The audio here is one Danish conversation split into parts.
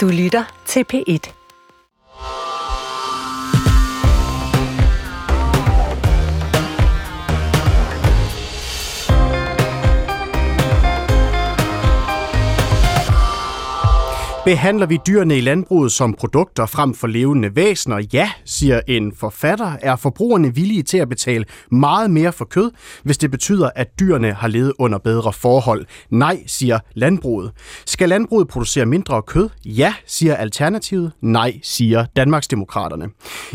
Du lytter til P1. Behandler vi dyrene i landbruget som produkter frem for levende væsener? Ja, siger en forfatter. Er forbrugerne villige til at betale meget mere for kød, hvis det betyder, at dyrene har levet under bedre forhold? Nej, siger landbruget. Skal landbruget producere mindre kød? Ja, siger Alternativet. Nej, siger Danmarksdemokraterne.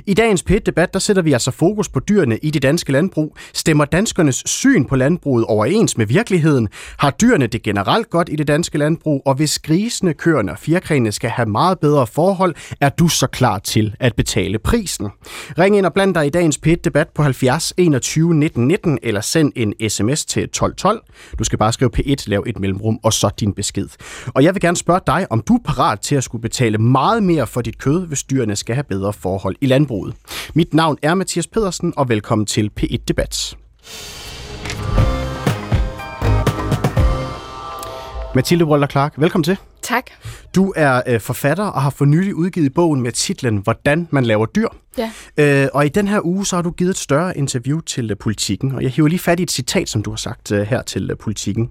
I dagens PET-debat, der sætter vi altså fokus på dyrene i det danske landbrug. Stemmer danskernes syn på landbruget overens med virkeligheden? Har dyrene det generelt godt i det danske landbrug? Og hvis grisene, køerne og fjerkræne skal have meget bedre forhold, er du så klar til at betale prisen. Ring ind og bland dig i dagens p debat på 70 21 19 19, eller send en sms til 1212. Du skal bare skrive P1, lav et mellemrum, og så din besked. Og jeg vil gerne spørge dig, om du er parat til at skulle betale meget mere for dit kød, hvis dyrene skal have bedre forhold i landbruget. Mit navn er Mathias Pedersen, og velkommen til P1-debat. Mathilde Brøller Clark, velkommen til. Tak. Du er øh, forfatter og har for nylig udgivet bogen med titlen Hvordan man laver dyr. Ja. Øh, og i den her uge, så har du givet et større interview til uh, Politiken, og jeg hiver lige fat i et citat, som du har sagt uh, her til uh, Politiken.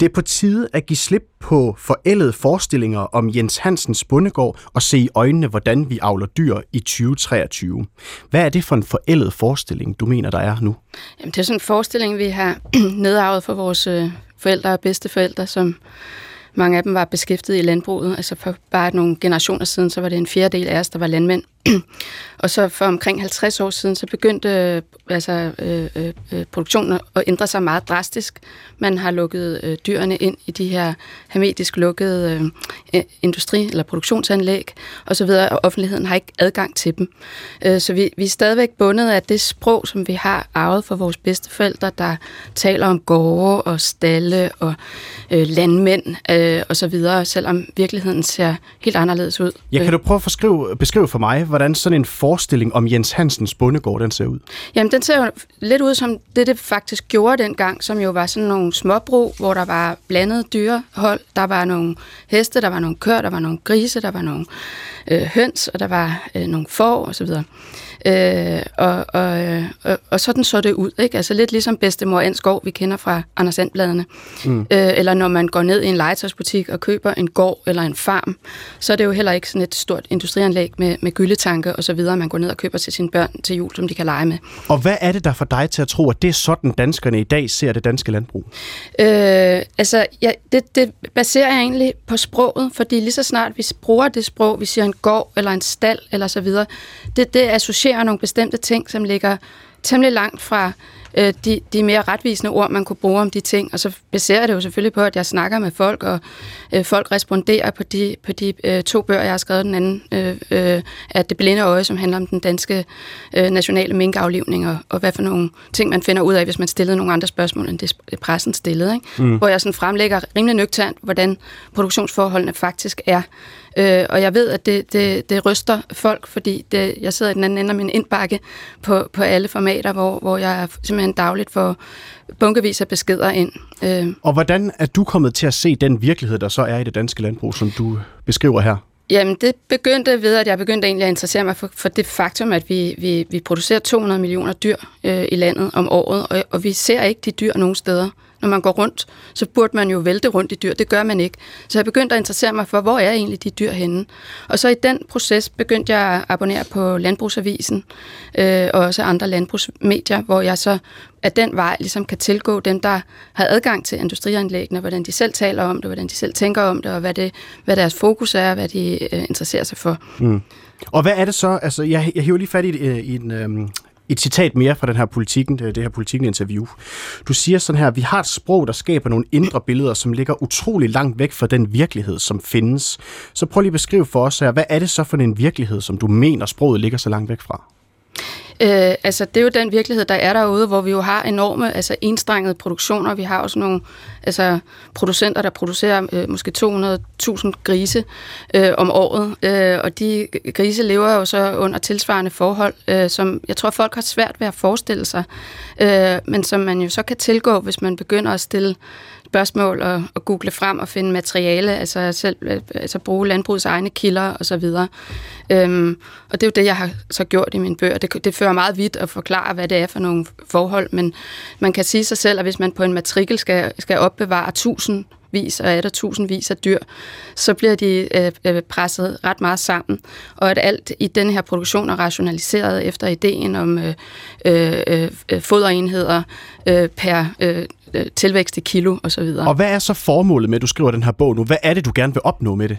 Det er på tide at give slip på forældede forestillinger om Jens Hansens bondegård og se i øjnene, hvordan vi avler dyr i 2023. Hvad er det for en forældet forestilling, du mener, der er nu? Jamen, det er sådan en forestilling, vi har nedarvet for vores øh, forældre og bedsteforældre, som mange af dem var beskæftiget i landbruget. Altså for bare nogle generationer siden, så var det en fjerdedel af os, der var landmænd. og så for omkring 50 år siden, så begyndte øh, altså, øh, øh, produktionen at ændre sig meget drastisk. Man har lukket øh, dyrene ind i de her hermetisk lukkede øh, industri- eller produktionsanlæg osv., og offentligheden har ikke adgang til dem. Øh, så vi, vi er stadigvæk bundet af det sprog, som vi har arvet fra vores bedsteforældre, der taler om gårde og stalle og øh, landmænd øh, osv., selvom virkeligheden ser helt anderledes ud. Ja, kan du prøve at beskrive for mig, hvordan sådan en forestilling om Jens Hansens bondegård, den ser ud? Jamen, den ser jo lidt ud som det, det faktisk gjorde dengang, som jo var sådan nogle småbrug, hvor der var blandet dyrehold. Der var nogle heste, der var nogle køer, der var nogle grise, der var nogle øh, høns, og der var øh, nogle får osv. Øh, og, og, og, og sådan så det ud, ikke? Altså lidt ligesom bedstemor Anskov, vi kender fra Anders Andbladene. Mm. Øh, eller når man går ned i en legetøjsbutik og køber en gård eller en farm, så er det jo heller ikke sådan et stort industrianlæg med, med gyldetanke og så videre, man går ned og køber til sine børn til jul, som de kan lege med. Og hvad er det der for dig til at tro, at det er sådan, danskerne i dag ser det danske landbrug? Øh, altså, ja, det, det baserer jeg egentlig på sproget, fordi lige så snart vi bruger det sprog, vi siger en gård eller en stald eller så videre, det, det associerer nogle bestemte ting, som ligger temmelig langt fra øh, de, de mere retvisende ord, man kunne bruge om de ting. Og så baserer det jo selvfølgelig på, at jeg snakker med folk, og øh, folk responderer på de, på de øh, to bøger, jeg har skrevet. Den anden øh, øh, er Det blinde øje, som handler om den danske øh, nationale minkaflivning, og, og hvad for nogle ting, man finder ud af, hvis man stillede nogle andre spørgsmål, end det pressen stillede. Ikke? Mm. Hvor jeg sådan fremlægger rimelig nøgternt, hvordan produktionsforholdene faktisk er. Øh, og jeg ved, at det, det, det ryster folk, fordi det, jeg sidder i den anden ende af min indbakke på, på alle formater, hvor, hvor jeg simpelthen dagligt får bunkevis af beskeder ind. Øh. Og hvordan er du kommet til at se den virkelighed, der så er i det danske landbrug, som du beskriver her? Jamen, det begyndte ved, at jeg begyndte egentlig at interessere mig for, for det faktum, at vi, vi, vi producerer 200 millioner dyr øh, i landet om året, og, og vi ser ikke de dyr nogen steder når man går rundt, så burde man jo vælte rundt i dyr. Det gør man ikke. Så jeg begyndte at interessere mig for, hvor er egentlig de dyr henne? Og så i den proces begyndte jeg at abonnere på Landbrugsavisen øh, og også andre landbrugsmedier, hvor jeg så af den vej ligesom kan tilgå dem, der har adgang til industrianlæggene, hvordan de selv taler om det, hvordan de selv tænker om det, og hvad, det, hvad deres fokus er, hvad de øh, interesserer sig for. Mm. Og hvad er det så? Altså, jeg, jeg hiver lige fat i, øh, i en, øh, et citat mere fra den her politikken, øh, det, her politikken-interview. Du siger sådan her, vi har et sprog, der skaber nogle indre billeder, som ligger utrolig langt væk fra den virkelighed, som findes. Så prøv lige at beskrive for os her, hvad er det så for en virkelighed, som du mener, sproget ligger så langt væk fra? Øh, altså, det er jo den virkelighed, der er derude, hvor vi jo har enorme, altså enstrengede produktioner. Vi har også nogle altså, producenter, der producerer øh, måske 200.000 grise øh, om året, øh, og de grise lever jo så under tilsvarende forhold, øh, som jeg tror, folk har svært ved at forestille sig, øh, men som man jo så kan tilgå, hvis man begynder at stille spørgsmål og, og google frem og finde materiale, altså selv øh, altså bruge landbrugets egne kilder og så videre. Øhm, og det er jo det, jeg har så gjort i mine bøger. Det, det fører meget vidt at forklare, hvad det er for nogle forhold, men man kan sige sig selv, at hvis man på en matrikel skal, skal opbevare tusind vis og er der tusindvis af dyr, så bliver de øh, øh, presset ret meget sammen. Og at alt i den her produktion er rationaliseret efter ideen om øh, øh, øh foderenheder øh, per øh, tilvækst i kilo osv. Og hvad er så formålet med, at du skriver den her bog nu? Hvad er det, du gerne vil opnå med det?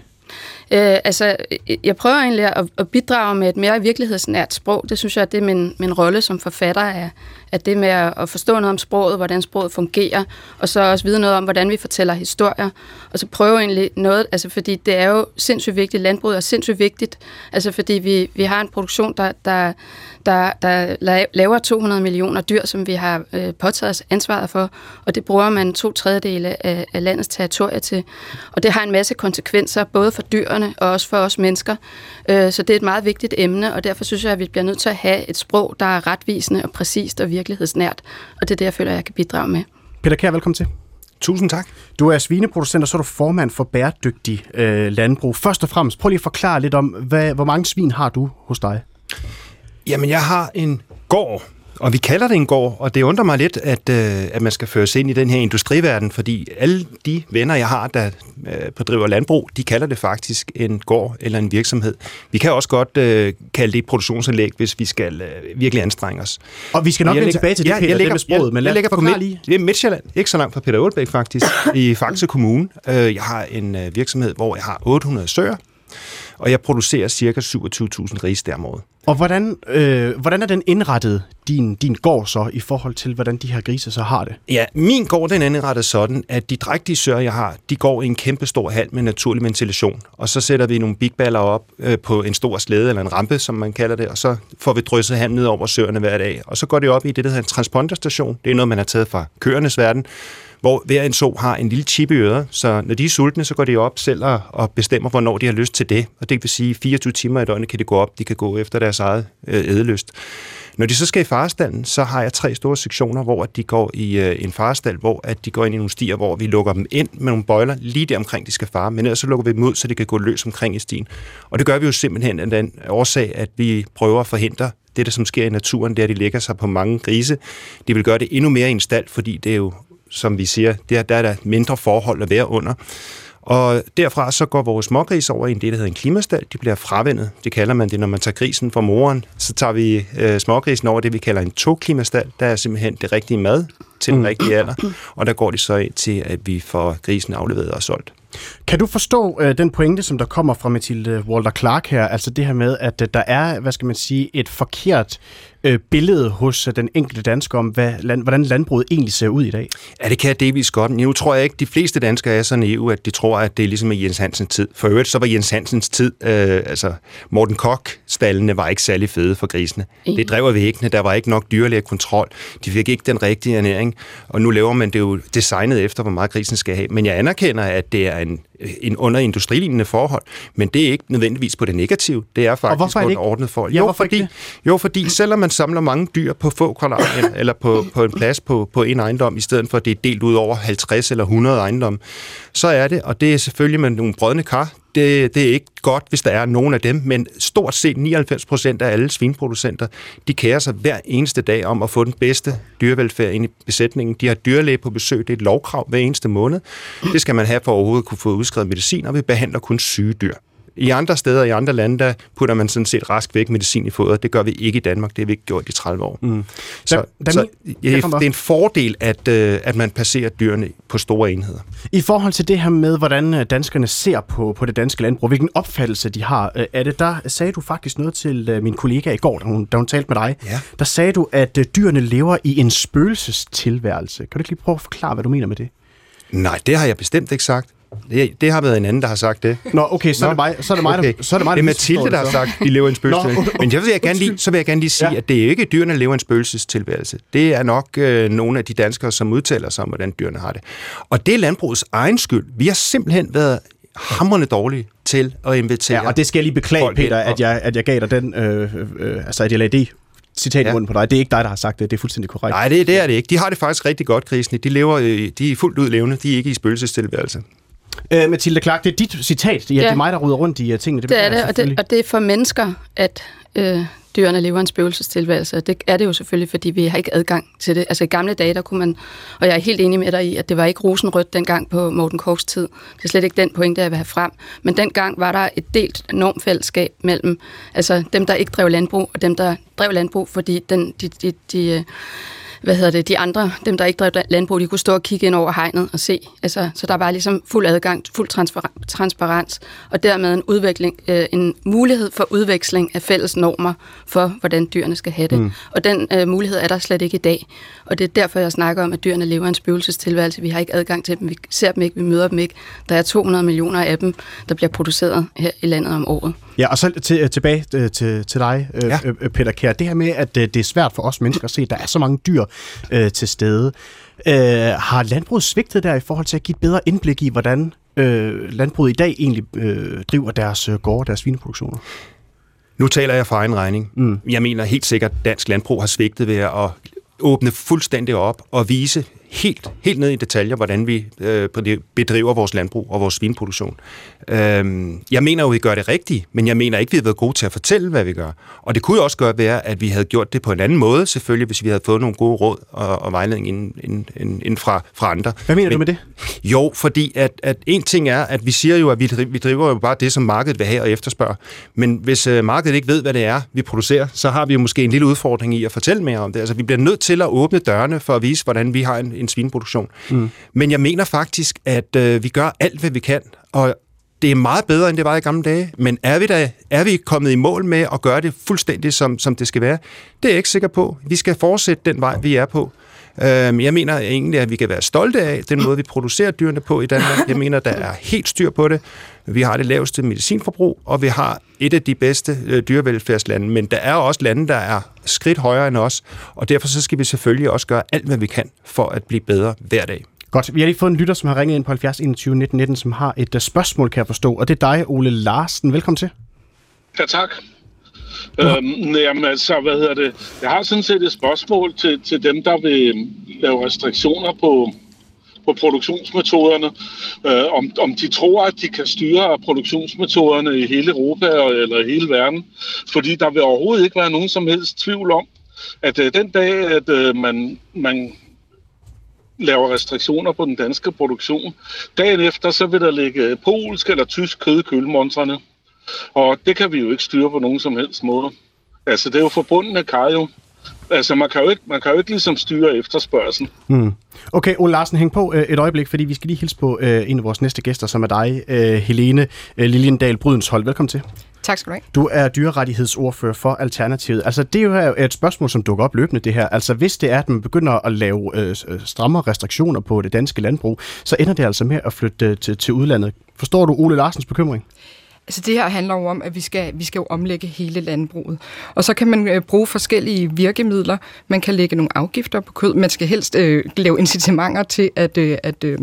Øh, altså, jeg prøver egentlig at, at bidrage med et mere virkelighedsnært sprog. Det synes jeg, at det er min, min rolle som forfatter, er, at det med at forstå noget om sproget, hvordan sproget fungerer, og så også vide noget om, hvordan vi fortæller historier, og så prøve egentlig noget, altså fordi det er jo sindssygt vigtigt, landbruget er sindssygt vigtigt, altså fordi vi, vi har en produktion, der, der, der, der laver 200 millioner dyr, som vi har øh, påtaget os ansvaret for, og det bruger man to tredjedele af, af landets territorier til. Og det har en masse konsekvenser, både for dyrene og også for os mennesker. Øh, så det er et meget vigtigt emne, og derfor synes jeg, at vi bliver nødt til at have et sprog, der er retvisende og præcist og virkelighedsnært, og det er det, jeg føler, jeg kan bidrage med. Peter Kær, velkommen til. Tusind tak. Du er svineproducent, og så er du formand for bæredygtig øh, landbrug. Først og fremmest, prøv lige at forklare lidt om, hvad, hvor mange svin har du hos dig? Jamen, jeg har en gård, og vi kalder det en gård, og det undrer mig lidt, at, øh, at man skal føres ind i den her industriverden, fordi alle de venner, jeg har, der øh, bedriver landbrug, de kalder det faktisk en gård eller en virksomhed. Vi kan også godt øh, kalde det et produktionsanlæg, hvis vi skal øh, virkelig anstrenge os. Og vi skal nok vende tilbage til det, ja, Peter, jeg lægger, det med sproget, jeg, men lad jeg på midt, lige. Det er Midtjylland, ikke så langt fra Peter Aalbæk faktisk, i Faxe Kommune. Øh, jeg har en øh, virksomhed, hvor jeg har 800 søer, og jeg producerer cirka 27.000 ris der om året. Og hvordan, øh, hvordan er den indrettet, din, din gård så, i forhold til, hvordan de her grise så har det? Ja, min gård den er indrettet sådan, at de drægtige søer, jeg har, de går i en kæmpe stor hal med naturlig ventilation. Og så sætter vi nogle bigballer op øh, på en stor slæde, eller en rampe, som man kalder det, og så får vi drysset halm ned over søerne hver dag. Og så går det op i det, der hedder en transponderstation. Det er noget, man har taget fra køernes verden, hvor hver en så har en lille chip i øret, så når de er sultne, så går de op selv og, bestemmer, hvornår de har lyst til det. Og det vil sige, 24 timer i døgnet kan de gå op, de kan gå efter deres eget øh, ædelyst. Når de så skal i farestallen, så har jeg tre store sektioner, hvor de går i øh, en farestal, hvor at de går ind i nogle stier, hvor vi lukker dem ind med nogle bøjler lige der omkring, de skal fare, men ellers så lukker vi dem ud, så de kan gå løs omkring i stien. Og det gør vi jo simpelthen af den årsag, at vi prøver at forhindre det, der som sker i naturen, det er, at de lægger sig på mange grise. De vil gøre det endnu mere i en stald, fordi det er jo som vi siger, der, der er der mindre forhold at være under. Og derfra så går vores smågris over i en det, der hedder en klimastal. De bliver fravendet. Det kalder man det, når man tager grisen fra moren. Så tager vi øh, smågrisen over det, vi kalder en to-klimastal. Der er simpelthen det rigtige mad til den mm. rigtige alder. Og der går de så ind til, at vi får grisen afleveret og solgt. Kan du forstå øh, den pointe, som der kommer fra Mathilde Walter Clark her, altså det her med, at øh, der er, hvad skal man sige, et forkert øh, billede hos øh, den enkelte dansker om, hvad, land, hvordan landbruget egentlig ser ud i dag? Ja, det kan jeg delvis godt. Nu tror jeg ikke, de fleste danskere er så naive, at de tror, at det er ligesom i Jens Hansens tid. For øvrigt, så var Jens Hansens tid, øh, altså Morten Koch-stallene var ikke særlig fede for grisene. Mm. Det drev væggene, der var ikke nok dyrlæge kontrol. De fik ikke den rigtige ernæring, og nu laver man det jo designet efter, hvor meget grisen skal have. Men jeg anerkender, at det er en, en under industrilignende forhold, men det er ikke nødvendigvis på det negative. Det er faktisk på et ordnet forhold. Ja, jo, fordi, jo, fordi selvom man samler mange dyr på få kvadratmeter, eller på, på en plads på, på en ejendom, i stedet for at det er delt ud over 50 eller 100 ejendomme, så er det, og det er selvfølgelig med nogle brødne kar, det, det er ikke godt, hvis der er nogen af dem, men stort set 99 procent af alle svinproducenter, de kærer sig hver eneste dag om at få den bedste dyrevelfærd ind i besætningen. De har dyrlæge på besøg, det er et lovkrav hver eneste måned. Det skal man have for at overhovedet kunne få udskrevet medicin, og vi behandler kun syge dyr. I andre steder, i andre lande, der putter man sådan set rask væk medicin i fodret. Det gør vi ikke i Danmark. Det har vi ikke gjort i 30 år. Mm. Så, da, da så ja, det er en fordel, at, øh, at man passerer dyrene på store enheder. I forhold til det her med, hvordan øh, danskerne ser på, på det danske landbrug, hvilken opfattelse de har øh, af det, der sagde du faktisk noget til min kollega i går, da hun, da hun talte med dig. Ja. Der sagde du, at dyrene lever i en spøgelsestilværelse. Kan du ikke lige prøve at forklare, hvad du mener med det? Nej, det har jeg bestemt ikke sagt. Det, det har været en anden, der har sagt det. Nå, okay, så Nå, er det mig, så er det mig, okay. der, så er det mig, der det er Mathilde, der har sagt, at de lever i en spøgelsestilværelse. Men jeg vil, jeg gerne lige, så vil jeg gerne lige sige, ja. at det er ikke dyrene, der lever i en spøgelsestilværelse. Det er nok øh, nogle af de danskere, som udtaler sig om, hvordan dyrene har det. Og det er landbrugets egen skyld. Vi har simpelthen været hammerende dårlige til at invitere Ja, og det skal jeg lige beklage, Peter, at jeg, at jeg gav dig den, øh, øh, altså at jeg lagde det citat i munden på dig. Det er ikke dig, der har sagt det. Det er fuldstændig korrekt. Nej, det, det er det ikke. De har det faktisk rigtig godt, grisene. De, lever, øh, de er fuldt ud levende. De er ikke i spøgelsestilværelse. Øh, Mathilde Clark, det er dit citat. Ja, ja. Det er mig, der ruder rundt i uh, tingene. Det, det er det og, det, og det er for mennesker, at øh, dyrene lever en spøgelsestilværelse. Det er det jo selvfølgelig, fordi vi har ikke adgang til det. Altså i gamle dage, der kunne man, og jeg er helt enig med dig i, at det var ikke rosenrødt dengang på Morten Korks tid. Det er slet ikke den pointe, jeg vil have frem. Men dengang var der et delt normfællesskab mellem altså dem, der ikke drev landbrug, og dem, der drev landbrug, fordi den, de, de, de, hvad hedder det, de andre, dem der ikke drev landbrug, de kunne stå og kigge ind over hegnet og se. Altså, så der var ligesom fuld adgang, fuld transparens, og dermed en udvikling, øh, en mulighed for udveksling af fælles normer for, hvordan dyrene skal have det. Mm. Og den øh, mulighed er der slet ikke i dag. Og det er derfor, jeg snakker om, at dyrene lever en spøgelsestilværelse. Vi har ikke adgang til dem, vi ser dem ikke, vi møder dem ikke. Der er 200 millioner af dem, der bliver produceret her i landet om året. Ja, og så til, tilbage øh, til, til dig, øh, ja. Øh, Peter Kjær. Det her med, at det er svært for os mennesker at se, at der er så mange dyr øh, til stede. Øh, har landbruget svigtet der i forhold til at give et bedre indblik i, hvordan øh, landbruget i dag egentlig øh, driver deres øh, gårde, deres svineproduktioner? Nu taler jeg for egen regning. Mm. Jeg mener helt sikkert, at dansk landbrug har svigtet ved at åbne fuldstændig op og vise helt, helt ned i detaljer, hvordan vi øh, bedriver vores landbrug og vores svinproduktion. Øh, jeg mener jo, at vi gør det rigtigt, men jeg mener ikke, at vi har været gode til at fortælle, hvad vi gør. Og det kunne jo også gøre være, at vi havde gjort det på en anden måde, selvfølgelig, hvis vi havde fået nogle gode råd og, og vejledning inden, inden, inden, inden fra, fra andre. Hvad mener men, du med det? Jo, fordi at, at en ting er, at vi siger jo, at vi, vi driver jo bare det, som markedet vil have og efterspørge. Men hvis øh, markedet ikke ved, hvad det er, vi producerer, så har vi jo måske en lille udfordring i at fortælle mere om det. Altså, vi bliver nødt til at åbne dørene for at vise, hvordan vi har en, en svineproduktion. Mm. Men jeg mener faktisk, at øh, vi gør alt, hvad vi kan, og det er meget bedre, end det var i gamle dage, men er vi, da, er vi kommet i mål med at gøre det fuldstændig, som, som det skal være? Det er jeg ikke sikker på. Vi skal fortsætte den vej, vi er på. Øhm, jeg mener egentlig, at vi kan være stolte af den måde, vi producerer dyrene på i Danmark. Jeg mener, der er helt styr på det. Vi har det laveste medicinforbrug, og vi har et af de bedste øh, dyrevelfærdslande. Men der er også lande, der er skridt højere end os, og derfor så skal vi selvfølgelig også gøre alt, hvad vi kan for at blive bedre hver dag. Godt. Vi har lige fået en lytter, som har ringet ind på 70 21 19 19, som har et uh, spørgsmål, kan jeg forstå. Og det er dig, Ole Larsen. Velkommen til. Ja, tak. Øhm, jamen altså, hvad hedder det? Jeg har sådan set et spørgsmål til, til dem, der vil øhm, lave restriktioner på, på produktionsmetoderne. Øh, om, om de tror, at de kan styre produktionsmetoderne i hele Europa eller i hele verden. Fordi der vil overhovedet ikke være nogen som helst tvivl om, at øh, den dag, at øh, man, man laver restriktioner på den danske produktion. Dagen efter, så vil der ligge polsk eller tysk kød i kølemontrene. Og det kan vi jo ikke styre på nogen som helst måde. Altså, det er jo forbundne kar jo. Altså, man kan jo ikke, man kan jo ikke ligesom styre efterspørgselen. Mm. Okay, Ole Larsen, hæng på øh, et øjeblik, fordi vi skal lige hilse på øh, en af vores næste gæster, som er dig, øh, Helene øh, Liljendal Brydenshold. Velkommen til. Tak skal du have. Du er dyrerettighedsordfører for Alternativet. Altså, det er jo et spørgsmål, som dukker op løbende, det her. Altså, hvis det er, at man begynder at lave øh, stramme restriktioner på det danske landbrug, så ender det altså med at flytte til, til udlandet. Forstår du Ole Larsens bekymring? Altså det her handler jo om, at vi skal, vi skal jo omlægge hele landbruget. Og så kan man øh, bruge forskellige virkemidler. Man kan lægge nogle afgifter på kød. Man skal helst øh, lave incitamenter til, at, øh, at øh,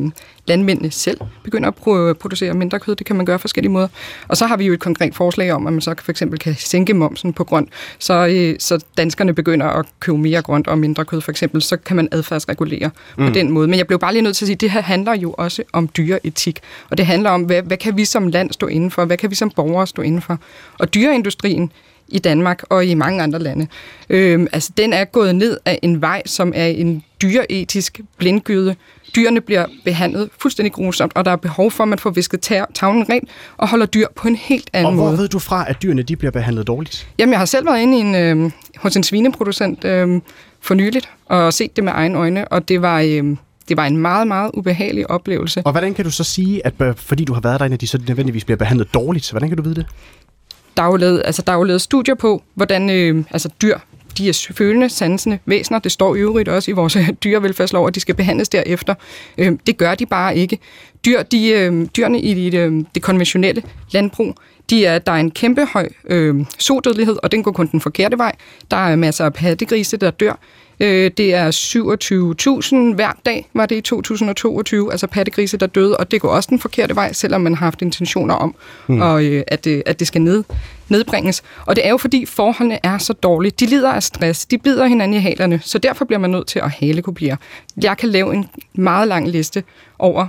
landmændene selv begynder at producere mindre kød. Det kan man gøre på forskellige måder. Og så har vi jo et konkret forslag om, at man så for eksempel kan sænke momsen på grønt, så, øh, så danskerne begynder at købe mere grønt og mindre kød for eksempel. Så kan man adfærdsregulere mm. på den måde. Men jeg blev bare lige nødt til at sige, at det her handler jo også om dyreetik. Og det handler om, hvad, hvad kan vi som land stå indenfor? Hvad kan vi som borgere stå indenfor? Og dyreindustrien, i Danmark og i mange andre lande. Øhm, altså, den er gået ned af en vej, som er en dyreetisk blindgyde. Dyrene bliver behandlet fuldstændig grusomt, og der er behov for, at man får visket tavlen rent og holder dyr på en helt anden måde. Og hvor ved du fra, at dyrene de bliver behandlet dårligt? Jamen, jeg har selv været inde i en, øh, hos en svineproducent øh, for nyligt og set det med egne øjne, og det var... Øh, det var en meget, meget ubehagelig oplevelse. Og hvordan kan du så sige, at fordi du har været derinde, at de så nødvendigvis bliver behandlet dårligt? Hvordan kan du vide det? Der er jo lavet, altså, der er jo lavet studier på, hvordan øh, altså, dyr de er følende, sansende væsener. Det står i øvrigt også i vores dyrevelfærdslov, at de skal behandles derefter. Øh, det gør de bare ikke. Dyr, de, øh, dyrene i det, øh, det konventionelle landbrug, de er, der er en kæmpe høj øh, sodødelighed, og den går kun den forkerte vej. Der er masser af pattegrise, der dør. Øh, det er 27.000 hver dag, var det i 2022, altså pattegrise, der døde, og det går også den forkerte vej, selvom man har haft intentioner om, mm. og, øh, at, det, at det skal ned, nedbringes. Og det er jo fordi forholdene er så dårlige. De lider af stress, de bider hinanden i halerne, så derfor bliver man nødt til at halekopiere. Jeg kan lave en meget lang liste over,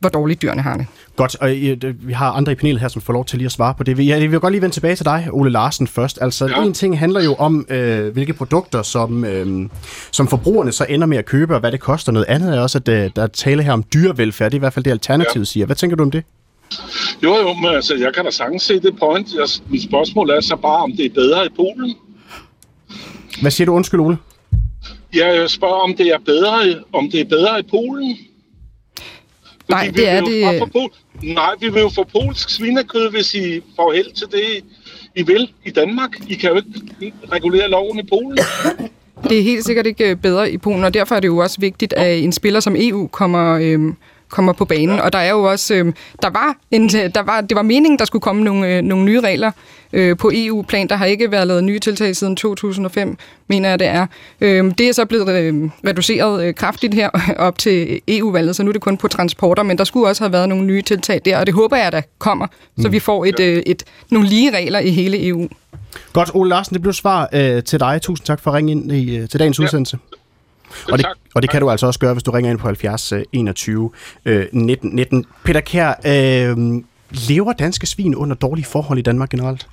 hvor dårligt dyrene har det. Godt, og øh, vi har andre i panelet her, som får lov til lige at svare på det. Jeg vil godt lige vende tilbage til dig, Ole Larsen, først. Altså, ja. en ting handler jo om, øh, hvilke produkter, som, øh, som forbrugerne så ender med at købe, og hvad det koster. Noget andet er også, at øh, der er tale her om dyrevelfærd. Det er i hvert fald det, Alternativet ja. siger. Hvad tænker du om det? Jo, jo, men altså, jeg kan da sagtens se det point. Jeg, mit spørgsmål er så bare, om det er bedre i Polen. Hvad siger du? Undskyld, Ole. Ja, jeg spørger, om det er bedre, om det er bedre i Polen. Nej, det er det... Pol- Nej, vi vil jo få polsk svinekød, hvis I får held til det, I vil i Danmark. I kan jo ikke regulere loven i Polen. Det er helt sikkert ikke øh, bedre i Polen, og derfor er det jo også vigtigt, at en spiller som EU kommer, øhm, kommer på banen. Ja. Og der er jo også, øh, der var en, der var, det var meningen, der skulle komme nogle, øh, nogle nye regler øh, på EU-plan. Der har ikke været lavet nye tiltag siden 2005, mener jeg det er. Øh, det er så blevet øh, reduceret øh, kraftigt her op til EU-valget, så nu er det kun på transporter, men der skulle også have været nogle nye tiltag der, og det håber jeg, der kommer, så mm. vi får et, øh, et, nogle lige regler i hele EU. Godt, Ole Larsen, det blev svar øh, til dig. Tusind tak for at ringe ind i, øh, til dagens ja. udsendelse. Og det, og det kan du altså også gøre, hvis du ringer ind på 70 21 19 19. Peter Kær, øh, lever danske svin under dårlige forhold i Danmark generelt?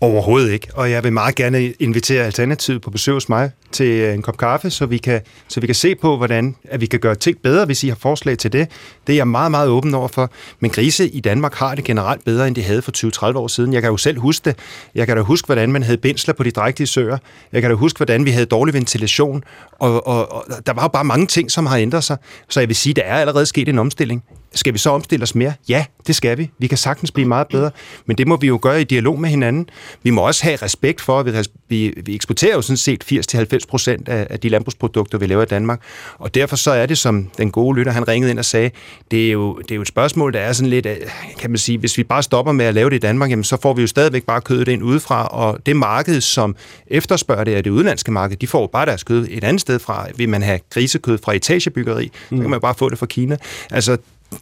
Overhovedet ikke, og jeg vil meget gerne invitere Alternativet på besøg hos mig til øh, en kop kaffe, så vi kan, så vi kan se på, hvordan at vi kan gøre ting bedre, hvis I har forslag til det. Det er jeg meget, meget åben over for. Men grise i Danmark har det generelt bedre, end de havde for 20-30 år siden. Jeg kan jo selv huske det. Jeg kan da huske, hvordan man havde bensler på de drægtige søer. Jeg kan da huske, hvordan vi havde dårlig ventilation. Og, og, og der var jo bare mange ting, som har ændret sig. Så jeg vil sige, der er allerede sket en omstilling. Skal vi så omstille os mere? Ja, det skal vi. Vi kan sagtens blive meget bedre, men det må vi jo gøre i dialog med hinanden. Vi må også have respekt for, at vi, vi eksporterer jo sådan set 80-90 procent af, af de landbrugsprodukter, vi laver i Danmark. Og derfor så er det, som den gode lytter, han ringede ind og sagde, det er jo, det er jo et spørgsmål, der er sådan lidt, kan man sige, hvis vi bare stopper med at lave det i Danmark, jamen, så får vi jo stadigvæk bare kødet ind udefra, og det marked, som efterspørger det, er det udenlandske marked, de får bare deres kød et andet sted fra. Vil man have grisekød fra etagebyggeri, mm. så kan man bare få det fra Kina. Altså,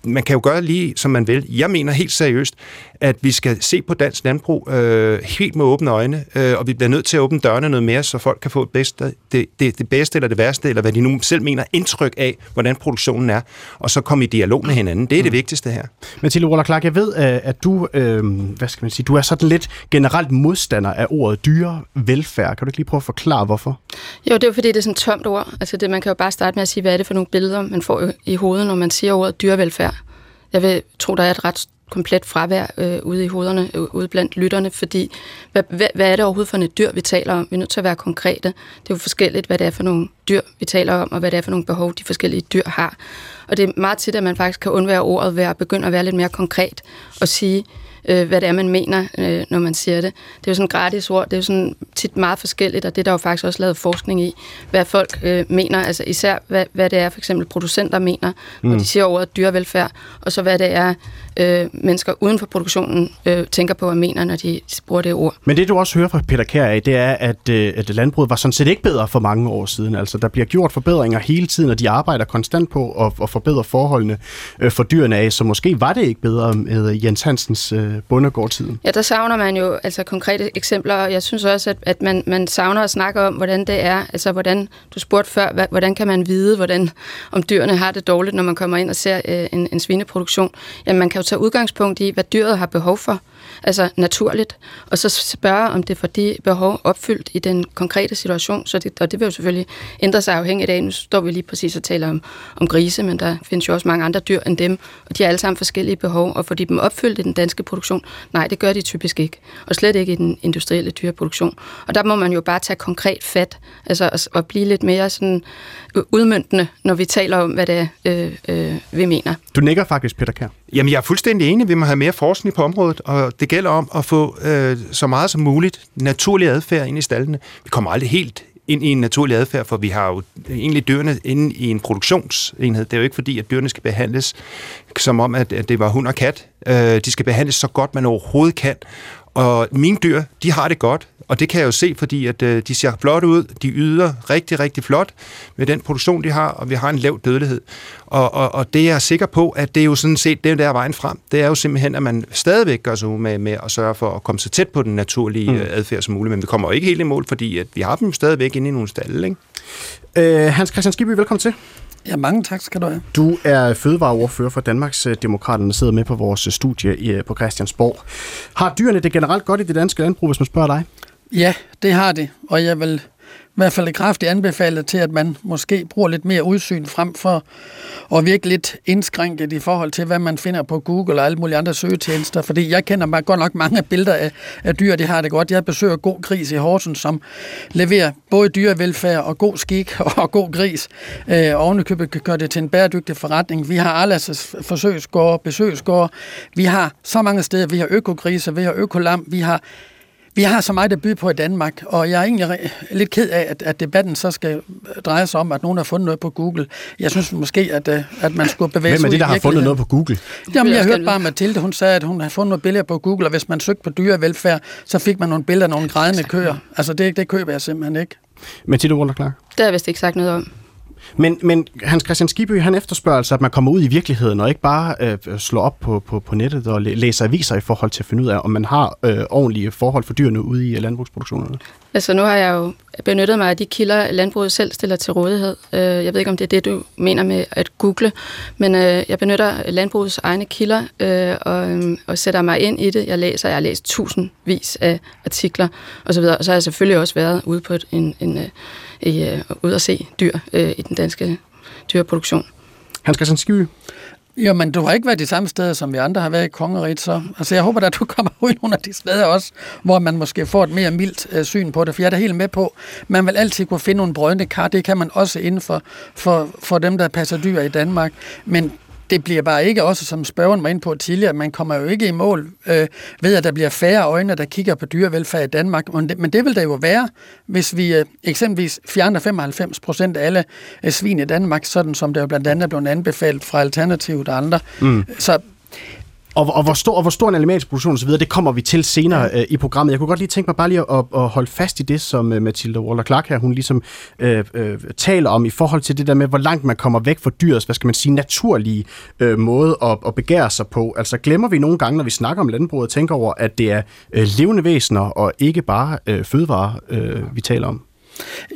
man kan jo gøre lige, som man vil. Jeg mener helt seriøst, at vi skal se på dansk landbrug øh, helt med åbne øjne, øh, og vi bliver nødt til at åbne dørene noget mere, så folk kan få det bedste, det, det, det bedste eller det værste, eller hvad de nu selv mener, indtryk af, hvordan produktionen er, og så komme i dialog med hinanden. Det er det mm. vigtigste her. Men til Roller Clark, jeg ved, øh, at du, øh, hvad skal man sige, du er sådan lidt generelt modstander af ordet dyrevelfærd. Kan du ikke lige prøve at forklare, hvorfor? Jo, det er jo fordi, det er sådan et tomt ord. Altså det, man kan jo bare starte med at sige, hvad er det for nogle billeder, man får i hovedet, når man siger ordet dyrevelfærd. Jeg vil tro, der er et ret komplet fravær øh, ude i hovederne, øh, ude blandt lytterne, fordi hvad, hvad, hvad er det overhovedet for et dyr, vi taler om? Vi er nødt til at være konkrete. Det er jo forskelligt, hvad det er for nogle dyr, vi taler om, og hvad det er for nogle behov, de forskellige dyr har. Og det er meget tit, at man faktisk kan undvære ordet ved at begynde at være lidt mere konkret og sige, øh, hvad det er, man mener, øh, når man siger det. Det er jo sådan gratis ord, det er jo sådan tit meget forskelligt, og det er der jo faktisk også lavet forskning i, hvad folk øh, mener, altså især hvad, hvad det er, for eksempel producenter mener, mm. når de siger ordet dyrevelfærd, og så hvad det er, øh, mennesker uden for produktionen øh, tænker på og mener, når de bruger det ord. Men det du også hører fra Peter Kær af, det er, at, øh, at landbruget var sådan set ikke bedre for mange år siden. Altså der bliver gjort forbedringer hele tiden, og de arbejder konstant på at, at forbedre forholdene øh, for dyrene af, så måske var det ikke bedre med Jens Hansens øh, bundegårdtiden. Ja, der savner man jo altså konkrete eksempler, og jeg synes også, at, at man, man savner at snakke om, hvordan det er, altså hvordan, du spurgte før, hvordan kan man vide, hvordan, om dyrene har det dårligt, når man kommer ind og ser øh, en, en svineproduktion. Jamen man kan jo tager udgangspunkt i, hvad dyret har behov for altså naturligt, og så spørge, om det får de behov opfyldt i den konkrete situation, så det, og det vil jo selvfølgelig ændre sig afhængigt af, nu står vi lige præcis og taler om, om grise, men der findes jo også mange andre dyr end dem, og de har alle sammen forskellige behov, og får de dem opfyldt i den danske produktion? Nej, det gør de typisk ikke, og slet ikke i den industrielle dyreproduktion. Og der må man jo bare tage konkret fat, altså at blive lidt mere sådan udmyndende, når vi taler om, hvad det er, øh, øh, vi mener. Du nikker faktisk, Peter Kær. Jamen, jeg er fuldstændig enig. Vi må have mere forskning på området, og det gælder om at få øh, så meget som muligt naturlig adfærd ind i stallene. Vi kommer aldrig helt ind i en naturlig adfærd, for vi har jo egentlig dyrene inde i en produktionsenhed. Det er jo ikke fordi, at dyrene skal behandles som om, at, at det var hund og kat. Øh, de skal behandles så godt, man overhovedet kan, og mine dyr, de har det godt, og det kan jeg jo se, fordi at øh, de ser flot ud, de yder rigtig, rigtig flot med den produktion, de har, og vi har en lav dødelighed. Og, og, og det er jeg sikker på, at det er jo sådan set, det er der vejen frem. Det er jo simpelthen, at man stadigvæk gør sig umage med at sørge for at komme så tæt på den naturlige mm. adfærd som muligt, men vi kommer jo ikke helt i mål, fordi at vi har dem stadigvæk inde i nogle stalle, ikke? Øh, Hans Christian Skibby, velkommen til. Ja, mange tak skal du have. Du er fødevareordfører for Danmarks øh, Demokraterne, sidder med på vores studie i, øh, på Christiansborg. Har dyrene det generelt godt i det danske landbrug, hvis man spørger dig? Ja, det har det, og jeg vil i hvert fald kraftigt anbefalet til, at man måske bruger lidt mere udsyn frem for at virke lidt indskrænket i forhold til, hvad man finder på Google og alle mulige andre søgetjenester. Fordi jeg kender mig godt nok mange billeder af, af dyr, de har det godt. Jeg besøger God Gris i Horsens, som leverer både dyrevelfærd og god skik og god gris. Øh, ovenikøbet kan gøre det til en bæredygtig forretning. Vi har Arlas forsøgsgård, besøgsgård. Vi har så mange steder. Vi har økogriser, vi har økolam, vi har vi har så meget at byde på i Danmark, og jeg er egentlig lidt ked af, at, at debatten så skal dreje sig om, at nogen har fundet noget på Google. Jeg synes måske, at, øh, at man skulle bevæge sig Hvem er det, der har fundet noget på Google? Jamen, jeg hørte bare Mathilde, hun sagde, at hun har fundet nogle billeder på Google, og hvis man søgte på dyrevelfærd, så fik man nogle billeder af nogle grædende køer. Altså, det, det køber jeg simpelthen ikke. Mathilde Wunderklar? Det har jeg vist ikke sagt noget om. Men, men Hans Christian Skibby, han efterspørger altså, at man kommer ud i virkeligheden, og ikke bare øh, slår op på, på, på nettet og læser aviser i forhold til at finde ud af, om man har øh, ordentlige forhold for dyrene ude i øh, landbrugsproduktionerne. Altså nu har jeg jo benyttet mig af de kilder, landbruget selv stiller til rådighed. Øh, jeg ved ikke, om det er det, du mener med at google, men øh, jeg benytter landbrugets egne kilder øh, og, øhm, og sætter mig ind i det. Jeg læser, jeg har læst tusindvis af artikler osv., og så har jeg selvfølgelig også været ude på en, en, øh, en, ude at se dyr i den danske dyreproduktion. Hans Christian Skyby? Jo, men du har ikke været de samme steder, som vi andre har været i kongeriget, så altså, jeg håber, at du kommer ud nogle af de steder også, hvor man måske får et mere mildt øh, syn på det, for jeg er da helt med på, man vil altid kunne finde nogle brødende kar, det kan man også inden for, for, for dem, der passer dyr i Danmark, men det bliver bare ikke også, som spørgeren var ind på tidligere, man kommer jo ikke i mål øh, ved, at der bliver færre øjne, der kigger på dyrevelfærd i Danmark. Men det, men det vil der jo være, hvis vi øh, eksempelvis fjerner 95 procent af alle øh, svin i Danmark, sådan som det jo blandt andet er blevet anbefalet fra Alternativet og andre. Mm. Så og, og, hvor stor, og hvor stor en animalsk produktion osv., det kommer vi til senere øh, i programmet. Jeg kunne godt lige tænke mig bare lige at, at holde fast i det, som uh, Mathilde Waller Clark her, hun ligesom øh, øh, taler om i forhold til det der med, hvor langt man kommer væk fra dyrets, hvad skal man sige, naturlige øh, måde at, at begære sig på. Altså glemmer vi nogle gange, når vi snakker om landbruget, og tænker over, at det er øh, levende væsener og ikke bare øh, fødevarer, øh, vi taler om?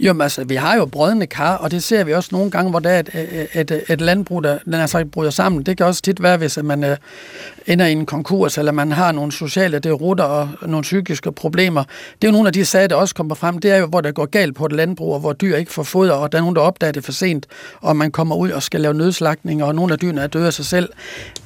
Jo, men altså, vi har jo brødende kar, og det ser vi også nogle gange, hvor der er et, et, et landbrug, der den altså bryder sammen. Det kan også tit være, hvis man øh, ender i en konkurs, eller man har nogle sociale derutter og nogle psykiske problemer. Det er jo nogle af de sager, der også kommer frem. Det er jo, hvor det går galt på et landbrug, og hvor dyr ikke får foder, og der er nogen, der opdager det for sent, og man kommer ud og skal lave nødslagning, og nogle af dyrene er døde af sig selv.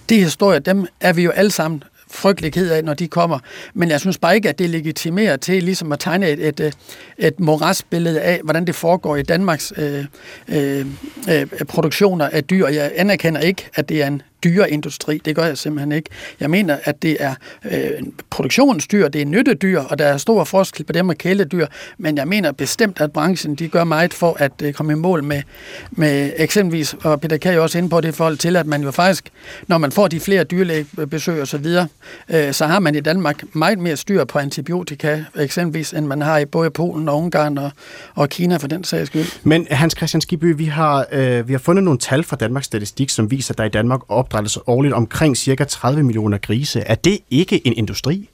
De historier, dem er vi jo alle sammen frygtelig ked af, når de kommer. Men jeg synes bare ikke, at det legitimerer til ligesom at tegne et, et, øh, et morasbillede af, hvordan det foregår i Danmarks øh, øh, øh produktioner af dyr. Jeg anerkender ikke, at det er en dyre industri. Det gør jeg simpelthen ikke. Jeg mener, at det er øh, produktionsdyr, det er nyttedyr, og der er stor forskel på dem og kæledyr, men jeg mener bestemt, at branchen de gør meget for at øh, komme i mål med, med eksempelvis, og Peter kan jo også ind på det i forhold til, at man jo faktisk, når man får de flere dyrlægebesøg og så videre, øh, så har man i Danmark meget mere styr på antibiotika, eksempelvis, end man har i både Polen og Ungarn og, og Kina for den sags skyld. Men Hans Christian Skibby, vi har, øh, vi har fundet nogle tal fra Danmarks Statistik, som viser, at der i Danmark op opdrættes årligt omkring cirka 30 millioner grise. Er det ikke en industri?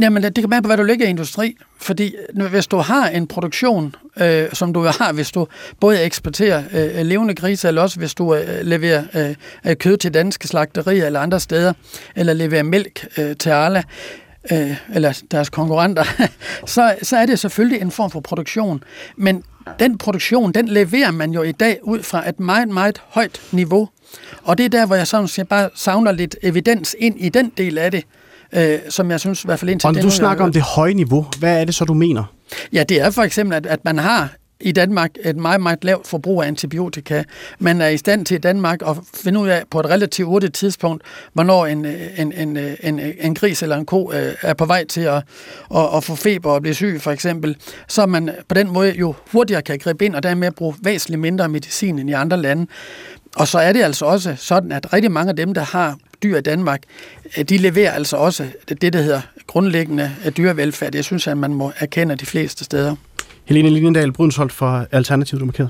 Jamen, det kan være på, hvad du lægger i industri. Fordi hvis du har en produktion, øh, som du har, hvis du både eksporterer øh, levende grise, eller også hvis du øh, leverer øh, øh kød til danske slagterier eller andre steder, eller leverer mælk øh, til Arla, øh, eller deres konkurrenter, så, så er det selvfølgelig en form for produktion. Men den produktion, den leverer man jo i dag ud fra et meget, meget højt niveau. Og det er der, hvor jeg sådan set bare savner lidt evidens ind i den del af det, øh, som jeg synes i hvert fald indtil Og når du snakker om det høje niveau, hvad er det så, du mener? Ja, det er for eksempel, at, at man har i Danmark et meget, meget lavt forbrug af antibiotika. Man er i stand til i Danmark at finde ud af på et relativt hurtigt tidspunkt, hvornår en, øh, en, en, øh, en, øh, en gris eller en ko er på vej til at, at, at få feber og blive syg, for eksempel. Så man på den måde jo hurtigere kan gribe ind og dermed bruge væsentligt mindre medicin end i andre lande. Og så er det altså også sådan, at rigtig mange af dem, der har dyr i Danmark, de leverer altså også det, der hedder grundlæggende dyrevelfærd. Jeg synes at man må erkende de fleste steder. Helene Lindendal Brunsholt fra Alternativet, du markeret.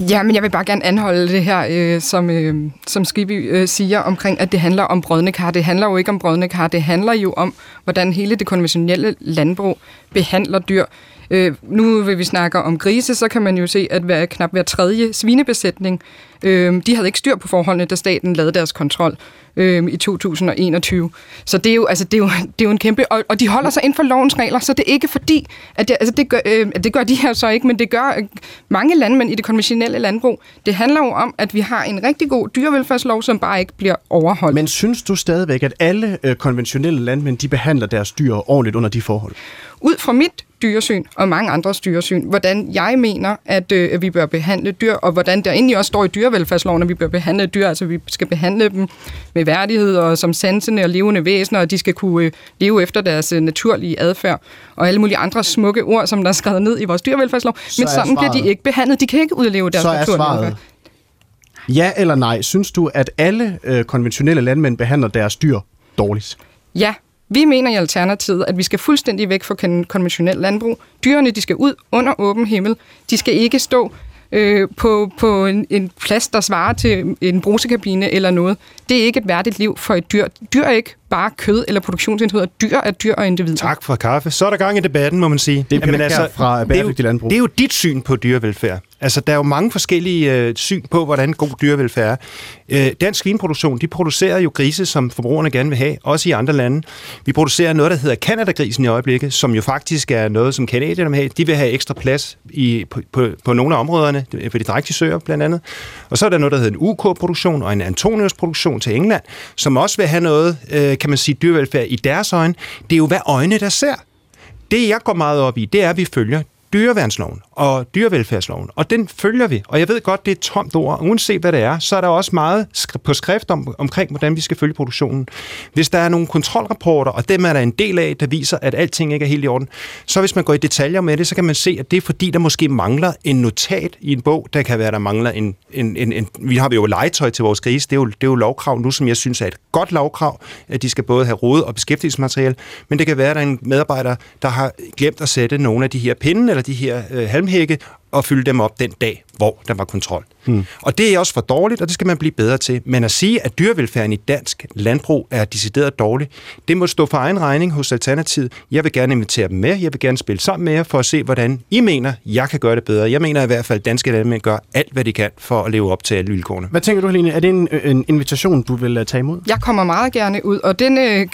Ja, men jeg vil bare gerne anholde det her, øh, som, øh, som Skiby øh, siger omkring, at det handler om brødne kar. Det handler jo ikke om brødne kar. Det handler jo om, hvordan hele det konventionelle landbrug behandler dyr. Øh, nu vil vi snakke om grise, så kan man jo se, at hver, knap hver tredje svinebesætning, øh, de havde ikke styr på forholdene, da staten lavede deres kontrol øh, i 2021. Så det er jo, altså, det er jo, det er jo en kæmpe... Og, og de holder sig inden for lovens regler, så det er ikke fordi... At det, altså, det, gør, øh, det gør de her så ikke, men det gør øh, mange landmænd i det konventionelle landbrug. Det handler jo om, at vi har en rigtig god dyrevelfærdslov, som bare ikke bliver overholdt. Men synes du stadigvæk, at alle øh, konventionelle landmænd, de behandler deres dyr ordentligt under de forhold? Ud fra mit dyresyn og mange andres dyresyn, hvordan jeg mener, at, øh, at vi bør behandle dyr, og hvordan der egentlig også står i dyrevelfærdsloven, at vi bør behandle dyr, altså vi skal behandle dem med værdighed og som sansende og levende væsener, og de skal kunne øh, leve efter deres øh, naturlige adfærd, og alle mulige andre smukke ord, som der er skrevet ned i vores dyrevelfærdslov. Men sådan svaret, bliver de ikke behandlet. De kan ikke udleve deres naturlige adfærd. Ja eller nej, synes du, at alle øh, konventionelle landmænd behandler deres dyr dårligt? Ja, vi mener i Alternativet, at vi skal fuldstændig væk fra konventionel landbrug. Dyrene de skal ud under åben himmel. De skal ikke stå øh, på, på en, en plads, der svarer til en brusekabine eller noget. Det er ikke et værdigt liv for et dyr. Dyr er ikke bare kød eller produktionsenheder. Dyr er dyr og individer. Tak for kaffe. Så er der gang i debatten, må man sige. Det er Jamen, altså, fra bæredygtig landbrug. Det er jo dit syn på dyrevelfærd. Altså, der er jo mange forskellige øh, syn på, hvordan god dyrevelfærd er. Øh, dansk svinproduktion, de producerer jo grise, som forbrugerne gerne vil have, også i andre lande. Vi producerer noget, der hedder Canada-grisen i øjeblikket, som jo faktisk er noget, som kanadierne vil have. De vil have ekstra plads i, på, på, på nogle af områderne, på de drægtige søer blandt andet. Og så er der noget, der hedder en UK-produktion og en Antonius-produktion til England, som også vil have noget, øh, kan man sige, dyrevelfærd i deres øjne. Det er jo, hvad øjne der ser. Det, jeg går meget op i, det er, at vi følger dyreværnsloven og dyrevelfærdsloven, og den følger vi. Og jeg ved godt, det er et tomt ord, uanset hvad det er, så er der også meget på skrift om, omkring, hvordan vi skal følge produktionen. Hvis der er nogle kontrolrapporter, og dem er der en del af, der viser, at alting ikke er helt i orden, så hvis man går i detaljer med det, så kan man se, at det er fordi, der måske mangler en notat i en bog. Der kan være, der mangler en... en, en, en vi har jo legetøj til vores grise, det er, jo, det er jo lovkrav nu, som jeg synes er et godt lovkrav, at de skal både have råd og beskæftigelsesmateriale, men det kan være, at der er en medarbejder, der har glemt at sætte nogle af de her pinde eller de her øh, halmhække og fylde dem op den dag, hvor der var kontrol. Hmm. Og det er også for dårligt, og det skal man blive bedre til. Men at sige, at dyrevelfærden i dansk landbrug er decideret dårlig, det må stå for egen regning hos Alternativet. Jeg vil gerne invitere dem med, jeg vil gerne spille sammen med jer for at se, hvordan I mener, jeg kan gøre det bedre. Jeg mener i hvert fald, at danske landmænd gør alt, hvad de kan for at leve op til alle vilkårene. Hvad tænker du, Helene? Er det en, en invitation, du vil øh, tage imod? Jeg kommer meget gerne ud, og den øh,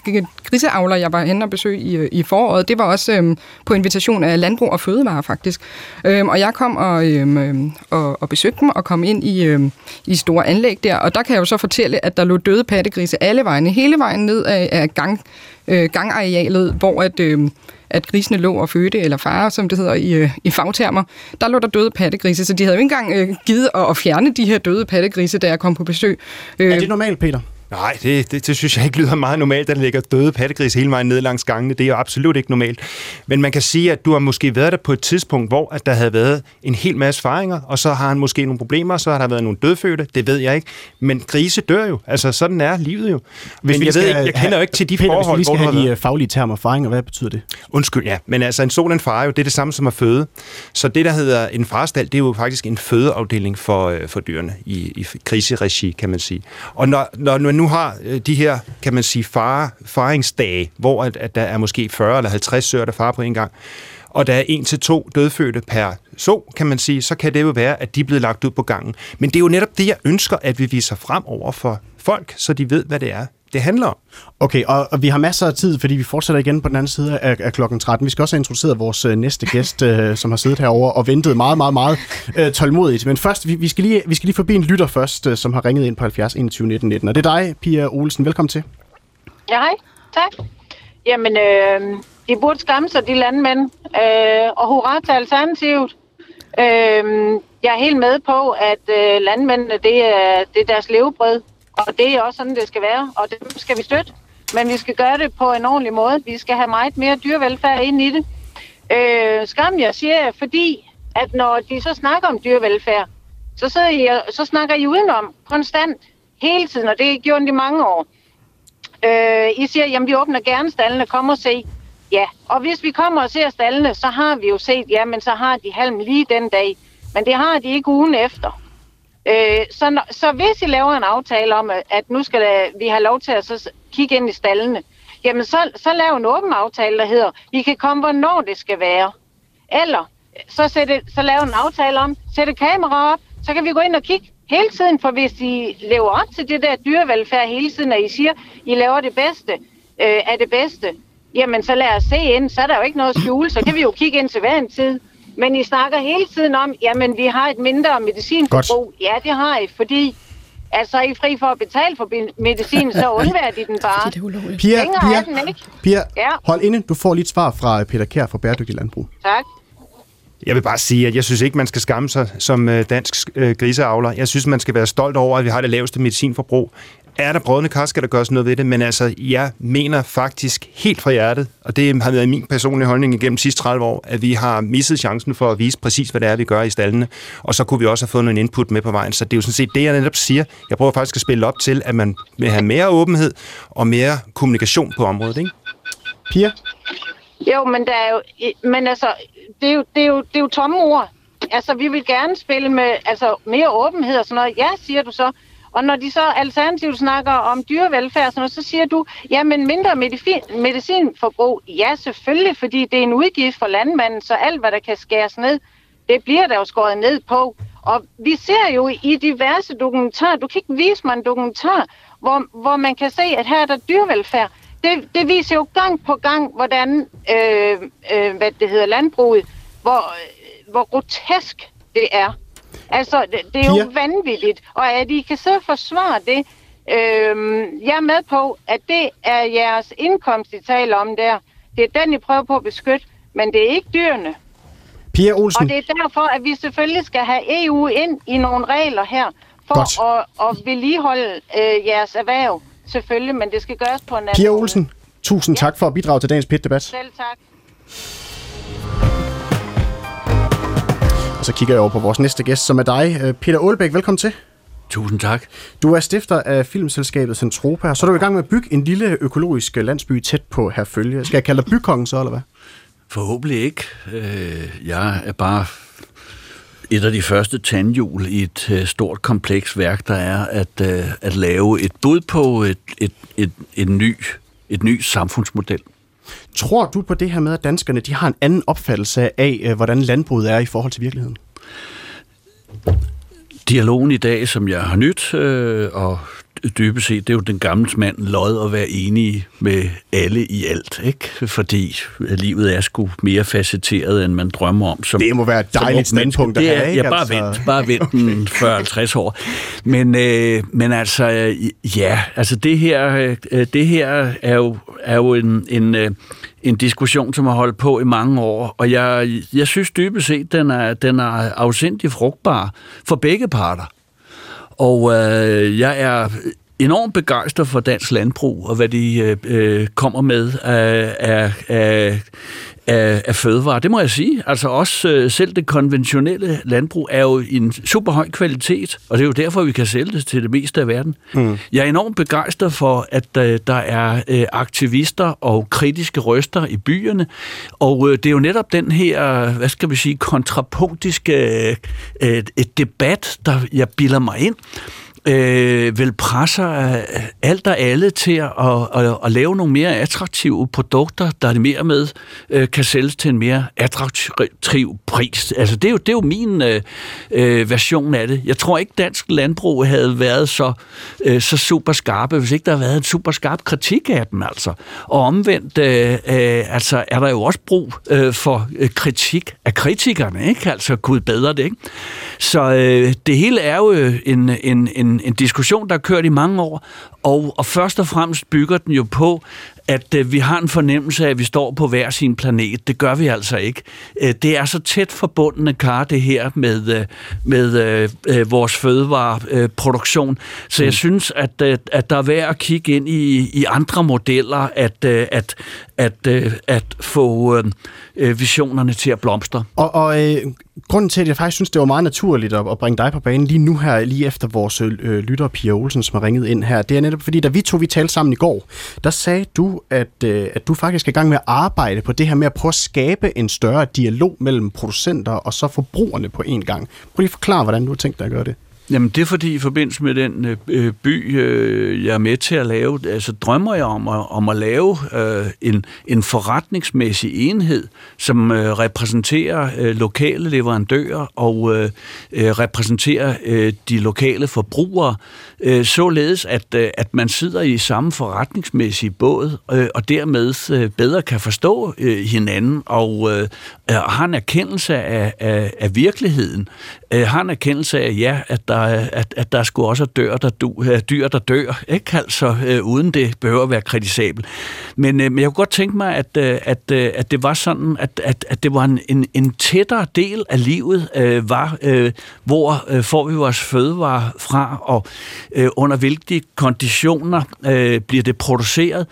griseavler, jeg var henne og besøge i, øh, i foråret, det var også øh, på invitation af Landbrug og Fødevare faktisk. Øh, og jeg kom og, øh, og, og besøgte dem og kom ind i, øh, i store anlæg der, og der kan jeg jo så fortælle, at der lå døde pattegrise alle vegne, hele vejen ned af, af gang, øh, gangarealet, hvor at... Øh, at grisene lå og fødte, eller fare, som det hedder i, øh, i fagtermer, der lå der døde pattegrise, så de havde jo ikke engang øh, givet at, at fjerne de her døde pattegrise, da jeg kom på besøg. Øh, er det normalt, Peter? Nej, det, det, det synes jeg ikke lyder meget normalt, at der ligger døde pattegris hele vejen ned langs gangene. Det er jo absolut ikke normalt. Men man kan sige, at du har måske været der på et tidspunkt, hvor at der havde været en hel masse faringer, og så har han måske nogle problemer, så har der været nogle dødfødte, det ved jeg ikke. Men grise dør jo. Altså, sådan er livet jo. Hvis Men jeg, ved ikke, jeg kender jo ikke til de Peter, forhold, hvis vi skal have de øh, faglige termer faringer, hvad betyder det? Undskyld, ja. Men altså, en sol en far jo, det er det samme som at føde. Så det, der hedder en farstal, det er jo faktisk en fødeafdeling for, øh, for dyrene i, i kriseregi, kan man sige. Og når, når man nu har øh, de her, kan man sige, far, faringsdage, hvor at, at der er måske 40 eller 50 søer, der far på en gang, og der er en til to dødfødte per så, kan man sige, så kan det jo være, at de er blevet lagt ud på gangen. Men det er jo netop det, jeg ønsker, at vi viser frem over for folk, så de ved, hvad det er, det handler om. Okay, og, og vi har masser af tid, fordi vi fortsætter igen på den anden side af, af klokken 13. Vi skal også have introduceret vores øh, næste gæst, øh, som har siddet herover og ventet meget, meget, meget øh, tålmodigt. Men først, vi, vi, skal lige, vi skal lige forbi en lytter først, øh, som har ringet ind på 70 21 19 19. Og det er dig, Pia Olsen. Velkommen til. Ja, hej. Tak. Jamen, øh, de burde skamme sig, de landmænd. Øh, og hurra til Alternativet. Øh, jeg er helt med på, at øh, landmændene, det er, det er deres levebrød. Og det er også sådan, det skal være, og det skal vi støtte. Men vi skal gøre det på en ordentlig måde. Vi skal have meget mere dyrevelfærd ind i det. Øh, skam jeg siger fordi at når de så snakker om dyrevelfærd, så, sidder I, så snakker I udenom konstant, hele tiden, og det er gjort i mange år. Øh, I siger, jamen vi åbner gerne stallene, kom og se. Ja, og hvis vi kommer og ser stallene, så har vi jo set, ja, men så har de halm lige den dag. Men det har de ikke ugen efter. Øh, så, når, så hvis I laver en aftale om, at nu skal der, vi have lov til at så kigge ind i stallene, jamen så, så lav en åben aftale, der hedder, vi kan komme, hvornår det skal være. Eller så, sætte, så lave en aftale om, sætte kamera op, så kan vi gå ind og kigge hele tiden, for hvis I lever op til det der dyrevelfærd hele tiden, og I siger, I laver det bedste øh, af det bedste, jamen så lad os se ind, så er der jo ikke noget skjule, så kan vi jo kigge ind til hver en tid. Men I snakker hele tiden om, jamen vi har et mindre medicinforbrug. Godt. Ja, det har I, fordi Altså, I er fri for at betale for medicin, så undværer de den bare. det er. Pia, Pia, den ikke. Pia ja. hold inde. Du får lige et svar fra Peter Kær fra Bæredygtig Landbrug. Tak. Jeg vil bare sige, at jeg synes ikke, man skal skamme sig som øh, dansk øh, griseavler. Jeg synes, man skal være stolt over, at vi har det laveste medicinforbrug. Er der brødende kar, skal der gøres noget ved det, men altså, jeg mener faktisk helt fra hjertet, og det har været min personlige holdning igennem de sidste 30 år, at vi har misset chancen for at vise præcis, hvad det er, vi gør i stallene, og så kunne vi også have fået noget input med på vejen. Så det er jo sådan set det, jeg netop siger. Jeg prøver faktisk at spille op til, at man vil have mere åbenhed og mere kommunikation på området, ikke? Pia? Jo, men, der er jo, men altså, det er jo, det er jo, det er jo tomme ord. Altså, vi vil gerne spille med altså, mere åbenhed og sådan noget. Ja, siger du så. Og når de så alternativt snakker om dyrevelfærd sådan noget, så siger du, ja, men mindre medicin, medicinforbrug. Ja, selvfølgelig, fordi det er en udgift for landmanden, så alt, hvad der kan skæres ned, det bliver der jo skåret ned på. Og vi ser jo i diverse dokumentarer, du kan ikke vise mig en dokumentar, hvor, hvor man kan se, at her er der dyrevelfærd det, det viser jo gang på gang, hvordan øh, øh, hvad det hedder, landbruget, hvor, hvor grotesk det er. Altså, det, det er jo vanvittigt. Og at I kan så forsvare det, øh, jeg er med på, at det er jeres indkomst, I taler om der. Det er den, I prøver på at beskytte, men det er ikke dyrene. Pia Olsen. Og det er derfor, at vi selvfølgelig skal have EU ind i nogle regler her, for Godt. at, at vedligeholde øh, jeres erhverv. Selvfølgelig, men det skal gøres på en anden Pia Olsen, tusind ja. tak for at bidrage til dagens PIT-debat. Selv tak. Så kigger jeg over på vores næste gæst, som er dig. Øh, Peter Aalbæk, velkommen til. Tusind tak. Du er stifter af filmselskabet Centropa, så er du i gang med at bygge en lille økologisk landsby tæt på Herfølge. Skal jeg kalde dig bykongen så, eller hvad? Forhåbentlig ikke. Øh, jeg er bare et af de første tandhjul i et stort kompleks værk, der er at, at lave et bud på et, et, et, et, ny, et ny samfundsmodel. Tror du på det her med, at danskerne de har en anden opfattelse af, øh, hvordan landbruget er i forhold til virkeligheden? Dialogen i dag, som jeg har nyt, øh, og dybest set, det er jo den gamle mand lod at være enige med alle i alt, ikke? Fordi livet er sgu mere facetteret, end man drømmer om. Som, det må være et dejligt standpunkt at have, ikke? Ja, bare altså... vent, bare vent den 40-50 år. Men, øh, men altså, ja, altså det her, øh, det her er jo, er jo en, en, øh, en diskussion, som har holdt på i mange år, og jeg, jeg synes dybest set, den er, den er afsindig frugtbar for begge parter. Og øh, jeg er enormt begejstret for dansk landbrug og hvad de øh, øh kommer med af, af, af, af, af fødevarer. Det må jeg sige. Altså også øh, selv det konventionelle landbrug er jo en super høj kvalitet, og det er jo derfor, vi kan sælge det til det meste af verden. Mm. Jeg er enormt begejstret for, at øh, der er øh, aktivister og kritiske røster i byerne, og øh, det er jo netop den her, hvad skal vi sige, kontrapunktiske øh, et debat, der jeg bilder mig ind, øh, vil presse øh, alt og alle til at, at, at, at lave nogle mere attraktive produkter, der er mere med øh, kan sælges til en mere attraktiv pris. Altså, det er jo, det er jo min øh, øh, version af det. Jeg tror ikke, dansk landbrug havde været så, øh, så super skarpe, hvis ikke der havde været en super skarp kritik af dem, altså. Og omvendt, øh, øh, altså, er der jo også brug øh, for øh, kritik af kritikerne, ikke? Altså, gud bedre det, ikke? Så øh, det hele er jo en, en, en en, en diskussion, der har kørt i mange år, og, og først og fremmest bygger den jo på, at øh, vi har en fornemmelse af, at vi står på hver sin planet. Det gør vi altså ikke. Øh, det er så tæt forbundne kar, det her med, øh, med øh, øh, vores fødevareproduktion. Så jeg mm. synes, at, øh, at der er værd at kigge ind i, i andre modeller, at, øh, at, at, øh, at få øh, visionerne til at blomstre. Og, og øh, grunden til, at jeg faktisk synes, det var meget naturligt at, at bringe dig på banen lige nu her, lige efter vores øh, lytter Pia Olsen, som har ringet ind her, det er netop fordi, da vi to vi talte sammen i går, der sagde du, at, øh, at du faktisk er i gang med at arbejde på det her med at prøve at skabe en større dialog mellem producenter og så forbrugerne på en gang. Prøv lige at forklare, hvordan du har tænkt dig at gøre det. Jamen det er fordi i forbindelse med den øh, øh, by, øh, jeg er med til at lave, altså drømmer jeg om at, om at lave øh, en, en forretningsmæssig enhed, som øh, repræsenterer øh, lokale leverandører og øh, øh, repræsenterer øh, de lokale forbrugere, øh, således at, øh, at man sidder i samme forretningsmæssige båd øh, og dermed øh, bedre kan forstå øh, hinanden og øh, Øh, har en erkendelse af, af, af virkeligheden, øh, har en erkendelse af, ja, at der at, at der skulle også dør, der du, øh, dyr, der dør, ikke? Altså, øh, uden det behøver at være kritisabelt. Men, øh, men jeg kunne godt tænke mig, at, øh, at, øh, at det var sådan, at, at, at det var en, en, en tættere del af livet, øh, var, øh, hvor øh, får vi vores fødevare fra, og øh, under hvilke konditioner øh, bliver det produceret,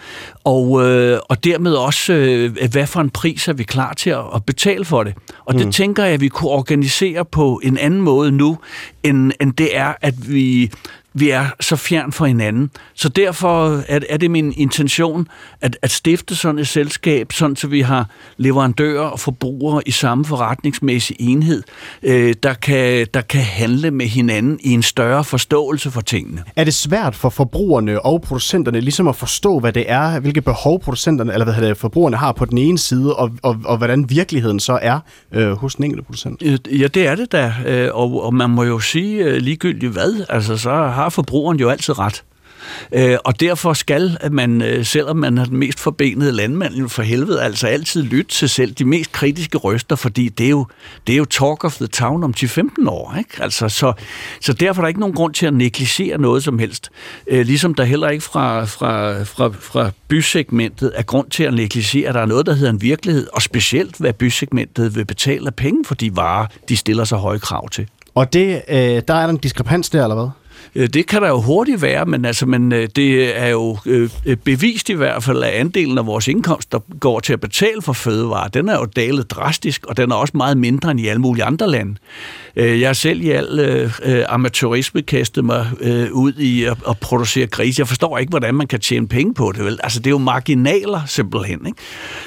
og, øh, og dermed også, øh, hvad for en pris er vi klar til at, at betale for det. Og mm. det tænker jeg, at vi kunne organisere på en anden måde nu, end, end det er, at vi vi er så fjern fra hinanden. Så derfor er, er det min intention at, at stifte sådan et selskab, sådan så vi har leverandører og forbrugere i samme forretningsmæssige enhed, øh, der, kan, der kan handle med hinanden i en større forståelse for tingene. Er det svært for forbrugerne og producenterne ligesom at forstå, hvad det er, hvilke behov producenterne eller hvad det, forbrugerne har på den ene side, og, og, og hvordan virkeligheden så er øh, hos den enkelte producent? Ja, det er det da, øh, og, og man må jo sige øh, ligegyldigt hvad, altså så har har forbrugeren jo altid ret. Øh, og derfor skal man, øh, selvom man er den mest forbenede landmand for helvede, altså altid lytte til selv de mest kritiske røster, fordi det er jo, det er jo talk of the town om 10-15 år. Ikke? Altså, så, så derfor er der ikke nogen grund til at negligere noget som helst. Øh, ligesom der heller ikke fra, fra, fra, fra bysegmentet er grund til at negligere, at der er noget, der hedder en virkelighed, og specielt hvad bysegmentet vil betale af penge for de varer, de stiller sig høje krav til. Og det, øh, der er der en diskrepans der, eller hvad? Øh, det kan der jo hurtigt være, men, altså, men øh, det er jo øh, bevist i hvert fald, at andelen af vores indkomst, der går til at betale for fødevarer, den er jo dalet drastisk, og den er også meget mindre end i alle mulige andre lande. Jeg selv i al øh, amatørisme kastet mig øh, ud i at, at producere gris. Jeg forstår ikke, hvordan man kan tjene penge på det. Vel? Altså, det er jo marginaler simpelthen. Ikke?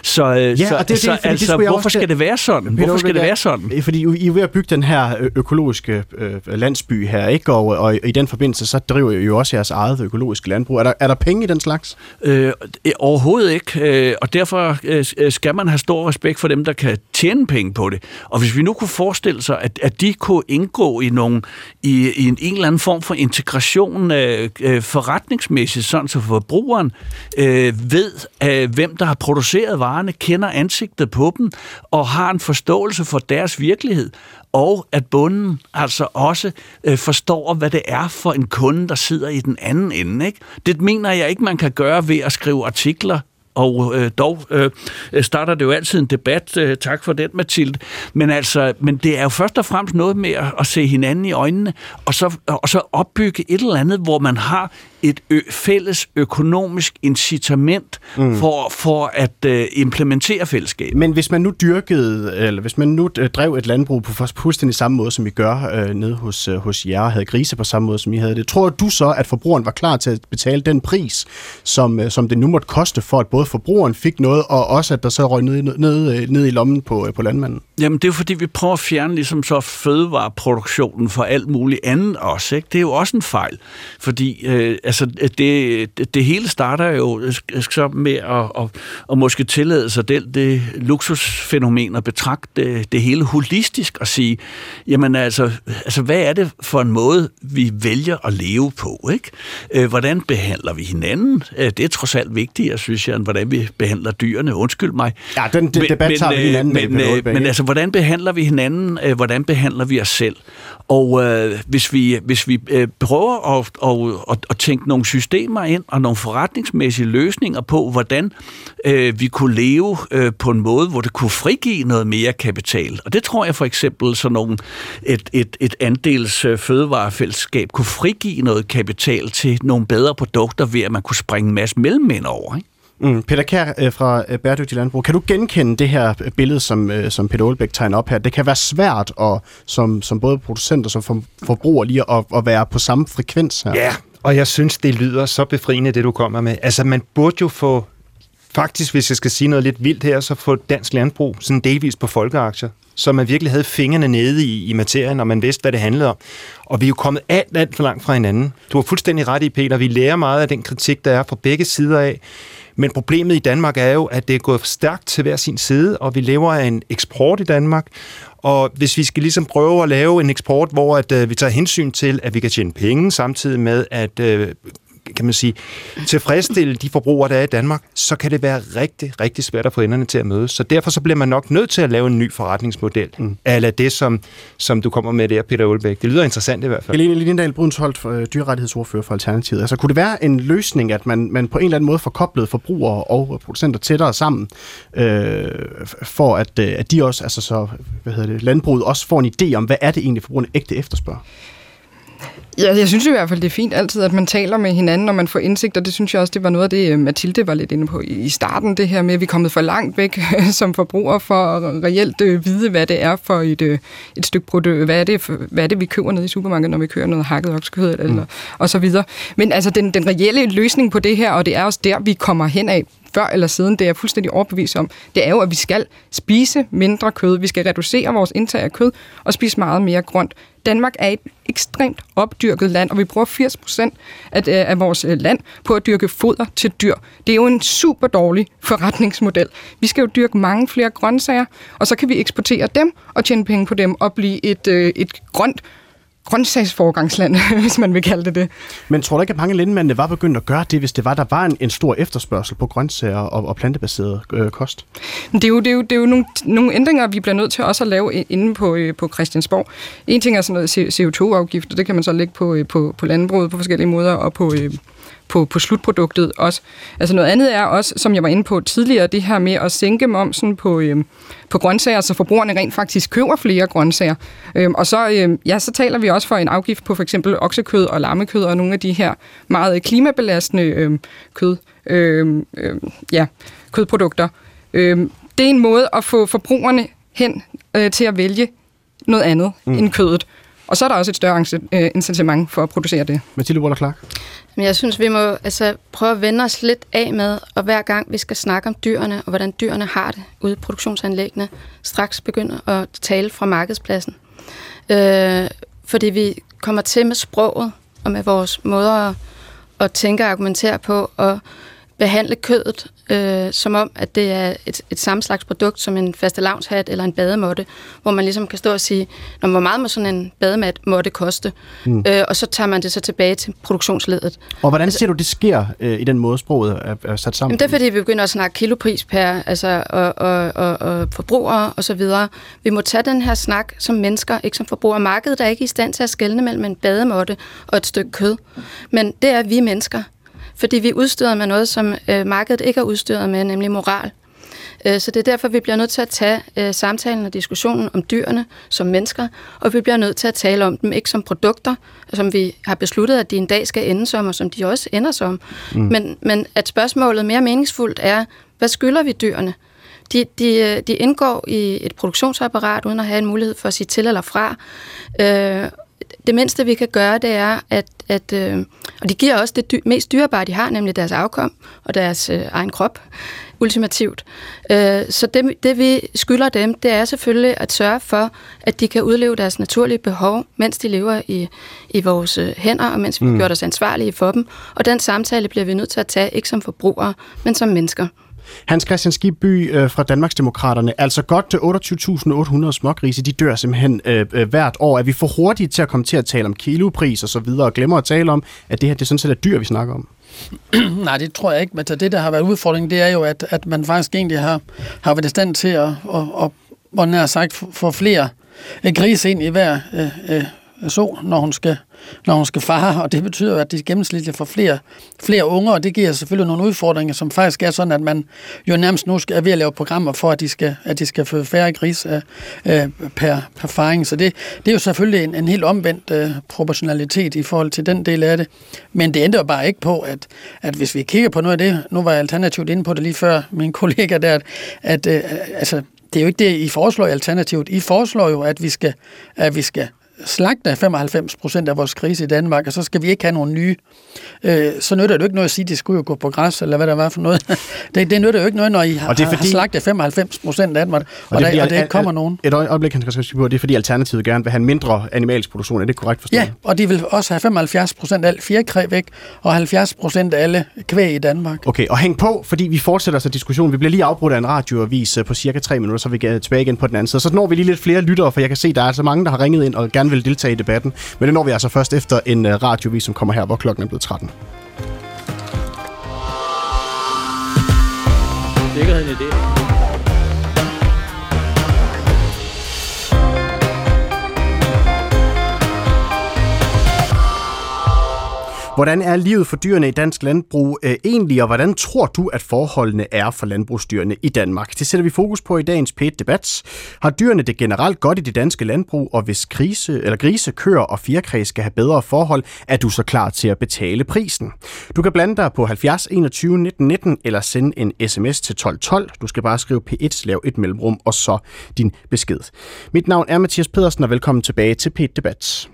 Så, ja, så, og det, så det, altså, det hvorfor skal det være sådan? Hvorfor skal det være sådan? Fordi I er ved at bygge den her økologiske øh, landsby her, ikke? Og, og i den forbindelse, så driver I jo også jeres eget økologiske landbrug. Er der, er der penge i den slags? Øh, overhovedet ikke, øh, og derfor øh, øh, skal man have stor respekt for dem, der kan tjene penge på det. Og hvis vi nu kunne forestille sig, at, at de kunne indgå i, nogle, i, i en, en eller anden form for integration øh, øh, forretningsmæssigt, sådan så forbrugeren øh, ved, øh, hvem der har produceret varerne, kender ansigtet på dem, og har en forståelse for deres virkelighed, og at bunden altså også øh, forstår, hvad det er for en kunde, der sidder i den anden ende. Ikke? Det mener jeg ikke, man kan gøre ved at skrive artikler og øh, dog øh, starter det jo altid en debat. Øh, tak for den, Mathilde. Men, altså, men det er jo først og fremmest noget med at, at se hinanden i øjnene, og så, og så opbygge et eller andet, hvor man har et ø- fælles økonomisk incitament mm. for, for at øh, implementere fællesskabet. Men hvis man nu dyrkede, eller hvis man nu øh, drev et landbrug på fuldstændig samme måde, som vi gør øh, nede hos, øh, hos jer, og havde grise på samme måde, som I havde det, tror du så, at forbrugeren var klar til at betale den pris, som, øh, som det nu måtte koste for, at både forbrugeren fik noget, og også at der så røg ned, ned, øh, ned i lommen på, øh, på landmanden? Jamen det er jo fordi, vi prøver at fjerne ligesom så fødevareproduktionen for alt muligt andet også. Ikke? Det er jo også en fejl, fordi øh, altså, det, det, hele starter jo så med at, at, at måske tillade sig det, det luksusfænomen at betragte det, hele holistisk og sige, jamen altså, altså, hvad er det for en måde, vi vælger at leve på? Ikke? Øh, hvordan behandler vi hinanden? Øh, det er trods alt vigtigt, jeg synes jeg, hvordan vi behandler dyrene. Undskyld mig. Ja, den de, debat tager vi hinanden men, men, men altså, hvordan behandler vi hinanden? Øh, hvordan behandler vi os selv? Og øh, hvis vi, hvis vi øh, prøver at, at, at, at tænke nogle systemer ind og nogle forretningsmæssige løsninger på, hvordan øh, vi kunne leve øh, på en måde, hvor det kunne frigive noget mere kapital. Og det tror jeg for eksempel sådan nogle, et, et, et andels øh, fødevarefællesskab kunne frigive noget kapital til nogle bedre produkter ved, at man kunne springe en masse mellemmænd over. Ikke? Mm. Peter Kær øh, fra øh, Bæredygtig Landbrug, kan du genkende det her øh, billede, som, som Peter Olbæk tegner op her? Det kan være svært at, som, som både producent og som forbruger lige at, at være på samme frekvens her. Ja, og jeg synes, det lyder så befriende, det du kommer med. Altså, man burde jo få faktisk, hvis jeg skal sige noget lidt vildt her, så få dansk landbrug sådan delvis på folkeaktier, så man virkelig havde fingrene nede i, i materien, og man vidste, hvad det handlede om. Og vi er jo kommet alt, alt for langt fra hinanden. Du har fuldstændig ret i, Peter. Vi lærer meget af den kritik, der er fra begge sider af. Men problemet i Danmark er jo, at det er gået stærkt til hver sin side, og vi lever af en eksport i Danmark. Og hvis vi skal ligesom prøve at lave en eksport, hvor at, øh, vi tager hensyn til, at vi kan tjene penge, samtidig med at øh, kan man sige, tilfredsstille de forbrugere, der er i Danmark, så kan det være rigtig, rigtig svært at få enderne til at mødes. Så derfor så bliver man nok nødt til at lave en ny forretningsmodel, mm. eller det, som, som du kommer med der, Peter Ulbæk. Det lyder interessant i hvert fald. Helene Lindendal Brunsholt, øh, dyrerettighedsordfører for Alternativet. Altså, kunne det være en løsning, at man, man på en eller anden måde får koblet forbrugere og producenter tættere sammen, øh, for at, øh, at de også, altså så, hvad hedder det, landbruget også får en idé om, hvad er det egentlig, forbrugerne ægte efterspørger? Ja, jeg synes i hvert fald, det er fint altid, at man taler med hinanden, når man får indsigt, og det synes jeg også, det var noget af det, øh, Mathilde var lidt inde på i starten, det her med, at vi er kommet for langt væk som forbrugere for at reelt øh, vide, hvad det er for et, øh, et stykke produkt, hvad er, det, hvad er det, vi køber ned i supermarkedet, når vi kører noget hakket oksekød, eller, mm. og så videre. Men altså, den, den reelle løsning på det her, og det er også der, vi kommer hen af, før eller siden, det er jeg fuldstændig overbevist om, det er jo, at vi skal spise mindre kød. Vi skal reducere vores indtag af kød og spise meget mere grønt. Danmark er et ekstremt opdyrket land, og vi bruger 80 procent af, øh, af vores øh, land på at dyrke foder til dyr. Det er jo en super dårlig forretningsmodel. Vi skal jo dyrke mange flere grøntsager, og så kan vi eksportere dem og tjene penge på dem og blive et, øh, et grønt grøntsagsforgangsland, hvis man vil kalde det det. Men tror du ikke, at mange landmændene var begyndt at gøre det, hvis det var, der var en, en stor efterspørgsel på grøntsager og, og plantebaseret øh, kost? Det er jo, det er jo, det er jo nogle, nogle ændringer, vi bliver nødt til også at lave inde på, øh, på Christiansborg. En ting er sådan noget CO2-afgift, og det kan man så lægge på, øh, på, på landbruget på forskellige måder, og på, øh, på, på slutproduktet også. Altså noget andet er også, som jeg var inde på tidligere, det her med at sænke momsen på, øh, på grøntsager, så forbrugerne rent faktisk køber flere grøntsager. Øh, og så, øh, ja, så taler vi også for en afgift på for eksempel oksekød og lammekød og nogle af de her meget klimabelastende øh, kød, øh, øh, ja, kødprodukter. Øh, det er en måde at få forbrugerne hen øh, til at vælge noget andet mm. end kødet. Og så er der også et større øh, incitament for at producere det. Mathilde Waller Clark. Men jeg synes, vi må altså, prøve at vende os lidt af med, og hver gang vi skal snakke om dyrene, og hvordan dyrene har det ude i produktionsanlæggene, straks begynde at tale fra markedspladsen. Øh, fordi vi kommer til med sproget, og med vores måder at, at tænke og argumentere på, og behandle kødet øh, som om, at det er et, et samme slags produkt som en fastelavnshat eller en bademåtte, hvor man ligesom kan stå og sige, Nå, hvor meget må sådan en bademat måtte koste? Mm. Øh, og så tager man det så tilbage til produktionsledet. Og hvordan altså- ser du, det sker øh, i den måde, sproget er, er sat sammen? Jamen, det er fordi, vi begynder at snakke kilopris per altså, og, og, og, og forbrugere og så videre. Vi må tage den her snak som mennesker, ikke som forbrugere. Markedet er ikke i stand til at skelne mellem en bademåtte og et stykke kød. Men det er vi mennesker fordi vi er udstyret med noget, som øh, markedet ikke er udstyret med, nemlig moral. Øh, så det er derfor, vi bliver nødt til at tage øh, samtalen og diskussionen om dyrene som mennesker, og vi bliver nødt til at tale om dem ikke som produkter, som vi har besluttet, at de en dag skal ende som, og som de også ender som. Mm. Men, men at spørgsmålet mere meningsfuldt er, hvad skylder vi dyrene? De, de, øh, de indgår i et produktionsapparat, uden at have en mulighed for at sige til eller fra. Øh, det mindste, vi kan gøre, det er, at, at øh, og de giver også det dy- mest dyrebare, de har, nemlig deres afkom og deres øh, egen krop, ultimativt. Øh, så det, det, vi skylder dem, det er selvfølgelig at sørge for, at de kan udleve deres naturlige behov, mens de lever i, i vores øh, hænder, og mens vi mm. gør os ansvarlige for dem. Og den samtale bliver vi nødt til at tage, ikke som forbrugere, men som mennesker. Hans Christian Skibby øh, fra Danmarksdemokraterne, altså godt til 28.800 smågrise, de dør simpelthen øh, øh, hvert år. Er vi for hurtige til at komme til at tale om kilopris og så videre, og glemmer at tale om, at det her det er sådan set er dyr, vi snakker om? Nej, det tror jeg ikke. Men det, der har været udfordringen, det er jo, at, at man faktisk egentlig har, har været i stand til at, at, at, at, at, sagt, få flere grise ind i hver øh, øh, så, når hun skal, når hun skal fare, og det betyder at de gennemsnitligt får flere, flere unger, og det giver selvfølgelig nogle udfordringer, som faktisk er sådan, at man jo nærmest nu skal, er ved at lave programmer for, at de skal, at de skal få færre gris øh, øh, per, per faring. Så det, det er jo selvfølgelig en, en helt omvendt øh, proportionalitet i forhold til den del af det. Men det ændrer bare ikke på, at, at hvis vi kigger på noget af det, nu var jeg alternativt inde på det lige før, min kollega der, at, at øh, altså, det er jo ikke det, I foreslår i Alternativet. I foreslår jo, at vi skal, at vi skal slagte 95 procent af vores grise i Danmark, og så skal vi ikke have nogen nye. Øh, så nytter det jo ikke noget at sige, at de skulle jo gå på græs, eller hvad der var for noget. det, det nytter jo ikke noget, når I har, og det er fordi, har slagtet 95 procent af dem, og, og, det, der, og det ikke kommer nogen. Et øjeblik, han skal på, det er fordi Alternativet gerne vil have en mindre animalsk produktion. Er det korrekt forstået? Ja, og de vil også have 75 procent af alt fjerkræ væk, og 70 procent af alle kvæg i Danmark. Okay, og hæng på, fordi vi fortsætter så diskussionen. Vi bliver lige afbrudt af en radioavis øh, på cirka 3 minutter, så vi vi tilbage igen på den anden side. Så når vi lige lidt flere lyttere, for jeg kan se, der er så mange, der har ringet ind og gerne vil deltage i debatten. Men det når vi altså først efter en øh, radiovis, som kommer her, hvor klokken er blevet 13. Sikkerheden i det. Hvordan er livet for dyrene i dansk landbrug øh, egentlig, og hvordan tror du, at forholdene er for landbrugsdyrene i Danmark? Det sætter vi fokus på i dagens p debat Har dyrene det generelt godt i det danske landbrug, og hvis grise, eller grise, køer og fjerkræ skal have bedre forhold, er du så klar til at betale prisen? Du kan blande dig på 70 21 19 19 eller sende en sms til 1212. Du skal bare skrive P1, lav et mellemrum og så din besked. Mit navn er Mathias Pedersen, og velkommen tilbage til p debat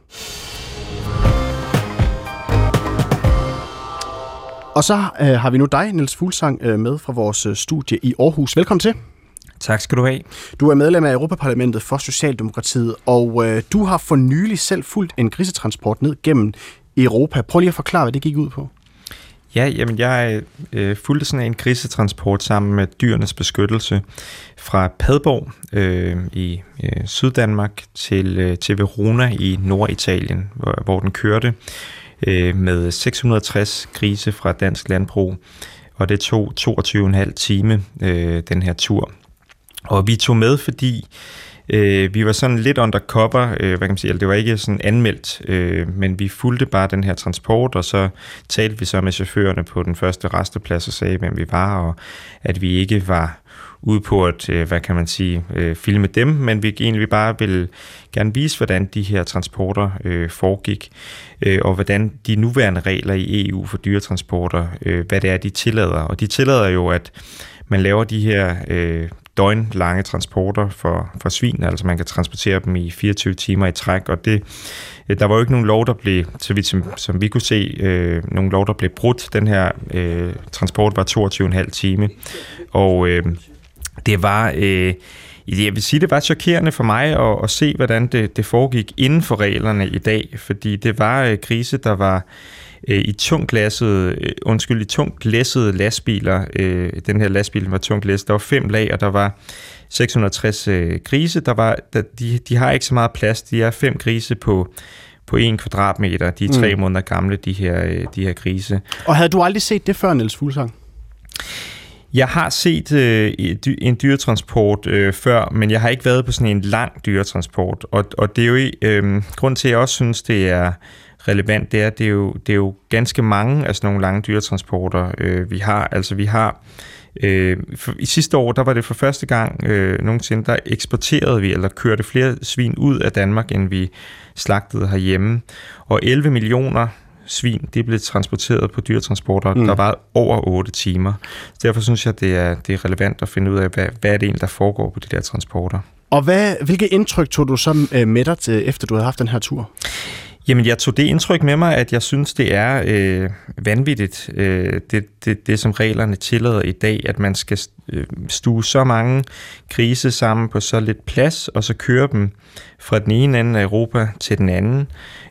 Og så øh, har vi nu dig, Niels Fuglsang, øh, med fra vores øh, studie i Aarhus. Velkommen til. Tak skal du have. Du er medlem af Europaparlamentet for Socialdemokratiet, og øh, du har for nylig selv fulgt en grisetransport ned gennem Europa. Prøv lige at forklare, hvad det gik ud på. Ja, jamen jeg øh, fulgte sådan en grisetransport sammen med Dyrenes Beskyttelse fra Padborg øh, i øh, Syddanmark til, øh, til Verona i Norditalien, hvor, hvor den kørte øh, med 660 grise fra dansk landbrug, og det tog 22,5 time, øh, den her tur. Og vi tog med, fordi øh, vi var sådan lidt undercover, øh, hvad kan man sige, altså, det var ikke sådan anmeldt, øh, men vi fulgte bare den her transport, og så talte vi så med chaufførerne på den første resteplads og sagde, hvem vi var, og at vi ikke var ude på at, øh, hvad kan man sige, øh, filme dem, men vi egentlig bare vil gerne vise, hvordan de her transporter øh, foregik, øh, og hvordan de nuværende regler i EU for dyretransporter, øh, hvad det er, de tillader. Og de tillader jo, at man laver de her øh, døgnlange transporter for, for svin, altså man kan transportere dem i 24 timer i træk, og det, øh, der var jo ikke nogen lov, der blev, så vidt som, som vi kunne se, øh, nogen lov, der blev brudt. Den her øh, transport var 22,5 time, og øh, det var... Øh, jeg vil sige, det var chokerende for mig at, at se, hvordan det, det foregik inden for reglerne i dag, fordi det var øh, grise, der var øh, i tungt glasset, øh, undskyld, i tungt glæssede lastbiler. Øh, den her lastbil var tungt glæsset. Der var fem lag, og der var 660 øh, grise. Der var, der, de, de har ikke så meget plads. De er fem grise på på en kvadratmeter. De er tre mm. måneder gamle, de her, øh, de her grise. Og havde du aldrig set det før, Niels Fuglsang? Jeg har set øh, en dyretransport øh, før, men jeg har ikke været på sådan en lang dyretransport. Og, og det er jo øh, grund til, at jeg også synes, det er relevant, det er, det er jo, det er jo ganske mange af sådan nogle lange dyretransporter, øh, vi har. Altså vi har Øh, for, I sidste år, der var det for første gang øh, nogensinde, der eksporterede vi, eller kørte flere svin ud af Danmark, end vi slagtede herhjemme. Og 11 millioner svin, de blev transporteret på dyretransporter, mm. der var over 8 timer. Derfor synes jeg, det er, det er relevant at finde ud af, hvad, hvad er det egentlig, der foregår på de der transporter. Og hvad, hvilke indtryk tog du så øh, med dig, til, efter du havde haft den her tur? Jamen, jeg tog det indtryk med mig, at jeg synes, det er øh, vanvittigt, øh, det, det, det som reglerne tillader i dag, at man skal øh, stue så mange krise sammen på så lidt plads, og så køre dem fra den ene ende af Europa til den anden.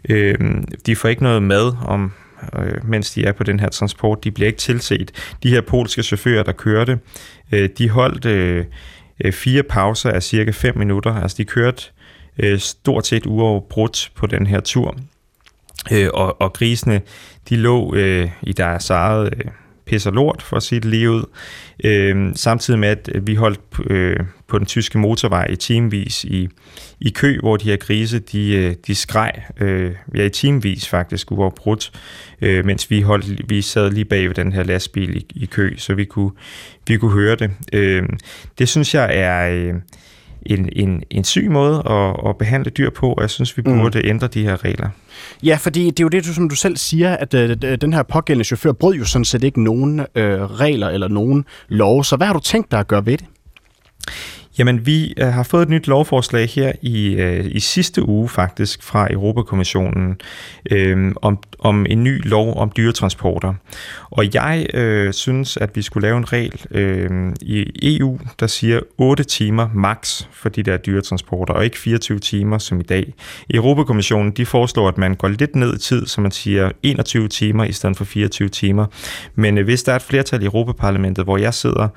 Øh, de får ikke noget mad om øh, mens de er på den her transport. De bliver ikke tilset. De her polske chauffører, der kørte, øh, de holdt øh, øh fire pauser af cirka 5 minutter. Altså de kørte øh, Øh, stort set uafbrudt på den her tur. øh, og, og grisene, de lå øh, i deres eget øh, pisser lort, for at sige det lige ud. Øh, samtidig med, at vi holdt øh, på den tyske motorvej i timevis i, i kø, hvor de her grise, de, øh, de skreg, øh, ja i timevis faktisk, uafbrudt, øh, mens vi, holdt, vi sad lige bag ved den her lastbil i, i kø, så vi kunne, vi kunne høre det. Øh, det synes jeg er... Øh, en, en, en syg måde at, at behandle dyr på, og jeg synes, vi mm. burde mm. ændre de her regler. Ja, fordi det er jo det, som du selv siger, at øh, den her pågældende chauffør brød jo sådan set ikke nogen øh, regler eller nogen lov. Så hvad har du tænkt dig at gøre ved det? Jamen, vi øh, har fået et nyt lovforslag her i, øh, i sidste uge faktisk fra Europakommissionen øh, om, om en ny lov om dyretransporter. Og jeg øh, synes, at vi skulle lave en regel øh, i EU, der siger 8 timer max for de der dyretransporter, og ikke 24 timer som i dag. Europakommissionen de foreslår, at man går lidt ned i tid, så man siger 21 timer i stedet for 24 timer. Men øh, hvis der er et flertal i Europaparlamentet, hvor jeg sidder,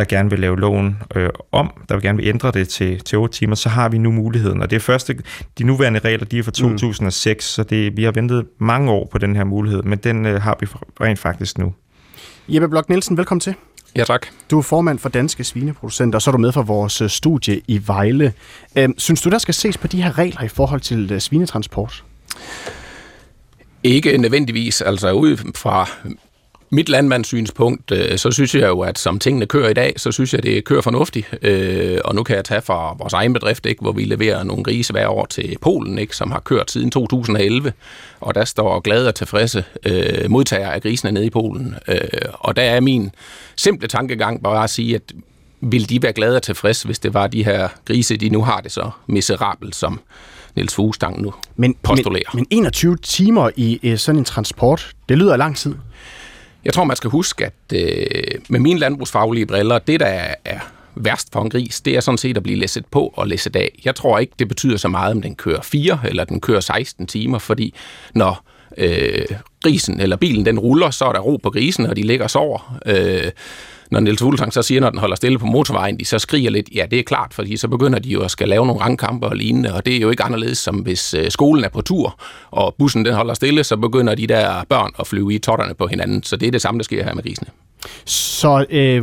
der gerne vil lave loven øh, om, der vil gerne vil ændre det til, til 8 timer, så har vi nu muligheden. Og det er første, de nuværende regler, de er fra 2006, mm. så det, vi har ventet mange år på den her mulighed, men den øh, har vi rent faktisk nu. Jeppe Blok Nielsen, velkommen til. Ja, tak. Du er formand for Danske Svineproducenter, og så er du med for vores øh, studie i Vejle. Øhm, synes du, der skal ses på de her regler i forhold til øh, svinetransport? Ikke nødvendigvis. Altså ud fra mit landmandssynspunkt, øh, så synes jeg jo, at som tingene kører i dag, så synes jeg, det kører fornuftigt. Øh, og nu kan jeg tage fra vores egen bedrift, ikke, hvor vi leverer nogle grise hver år til Polen, ikke, som har kørt siden 2011. Og der står glade og tilfredse øh, modtagere af grisene nede i Polen. Øh, og der er min simple tankegang bare at sige, at vil de være glade og tilfredse, hvis det var de her grise, de nu har det så miserabelt, som Niels Fuglstang nu men, postulerer. Men, men 21 timer i sådan en transport, det lyder lang tid. Jeg tror, man skal huske, at øh, med mine landbrugsfaglige briller, det der er, er værst for en gris, det er sådan set at blive læsset på og læsset af. Jeg tror ikke, det betyder så meget, om den kører 4 eller den kører 16 timer, fordi når øh, grisen eller bilen den ruller, så er der ro på grisen, og de ligger og sover. Øh, når Niels Fuglsang så siger, når den holder stille på motorvejen, de så skriger lidt, ja, det er klart, fordi så begynder de jo at skal lave nogle rangkampe og lignende, og det er jo ikke anderledes som hvis øh, skolen er på tur, og bussen den holder stille, så begynder de der børn at flyve i totterne på hinanden. Så det er det samme, der sker her med grisene. Så øh,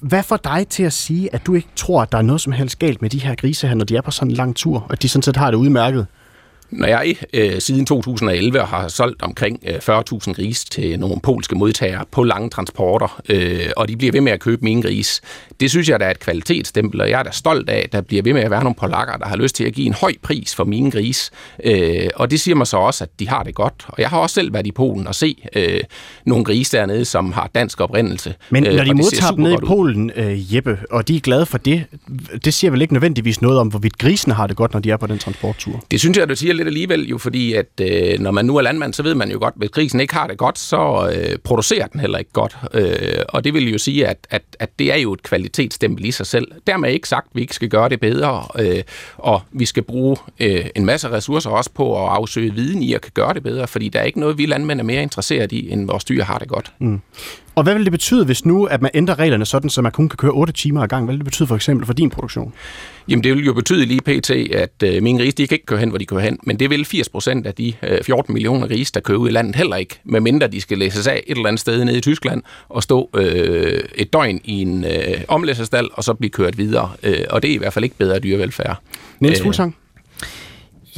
hvad får dig til at sige, at du ikke tror, at der er noget som helst galt med de her grise her, når de er på sådan en lang tur, og de sådan set har det udmærket? Når jeg øh, siden 2011 har solgt omkring øh, 40.000 gris til nogle polske modtagere på lange transporter, øh, og de bliver ved med at købe mine gris, det synes jeg, der er et kvalitetsstempel, og jeg er da stolt af, at der bliver ved med at være nogle polakker, der har lyst til at give en høj pris for mine gris. Øh, og det siger mig så også, at de har det godt. Og jeg har også selv været i Polen og se øh, nogle grise dernede, som har dansk oprindelse. Men når de modtager dem nede i Polen, øh, Jeppe, og de er glade for det, det siger vel ikke nødvendigvis noget om, hvorvidt grisene har det godt, når de er på den transporttur? Det synes jeg, du siger lidt alligevel, jo fordi at øh, når man nu er landmand, så ved man jo godt, at hvis krisen ikke har det godt, så øh, producerer den heller ikke godt. Øh, og det vil jo sige, at, at, at det er jo et kvalitetsstempel i sig selv. Dermed ikke sagt, at vi ikke skal gøre det bedre, øh, og vi skal bruge øh, en masse ressourcer også på at afsøge viden i at kan gøre det bedre, fordi der er ikke noget, vi landmænd er mere interesseret i, end vores dyr har det godt. Mm. Og hvad vil det betyde, hvis nu at man ændrer reglerne sådan, så man kun kan køre 8 timer ad gang? Hvad vil det betyde for eksempel for din produktion? Jamen det vil jo betyde lige pt, at øh, mine grise, de kan ikke køre hen, hvor de kører hen. Men det vil 80 procent af de øh, 14 millioner grise, der kører ud i landet, heller ikke. Medmindre de skal læses af et eller andet sted nede i Tyskland og stå øh, et døgn i en øh, omlæsserstal og så blive kørt videre. Øh, og det er i hvert fald ikke bedre dyrevelfærd. Niels Fuglsang? Øh,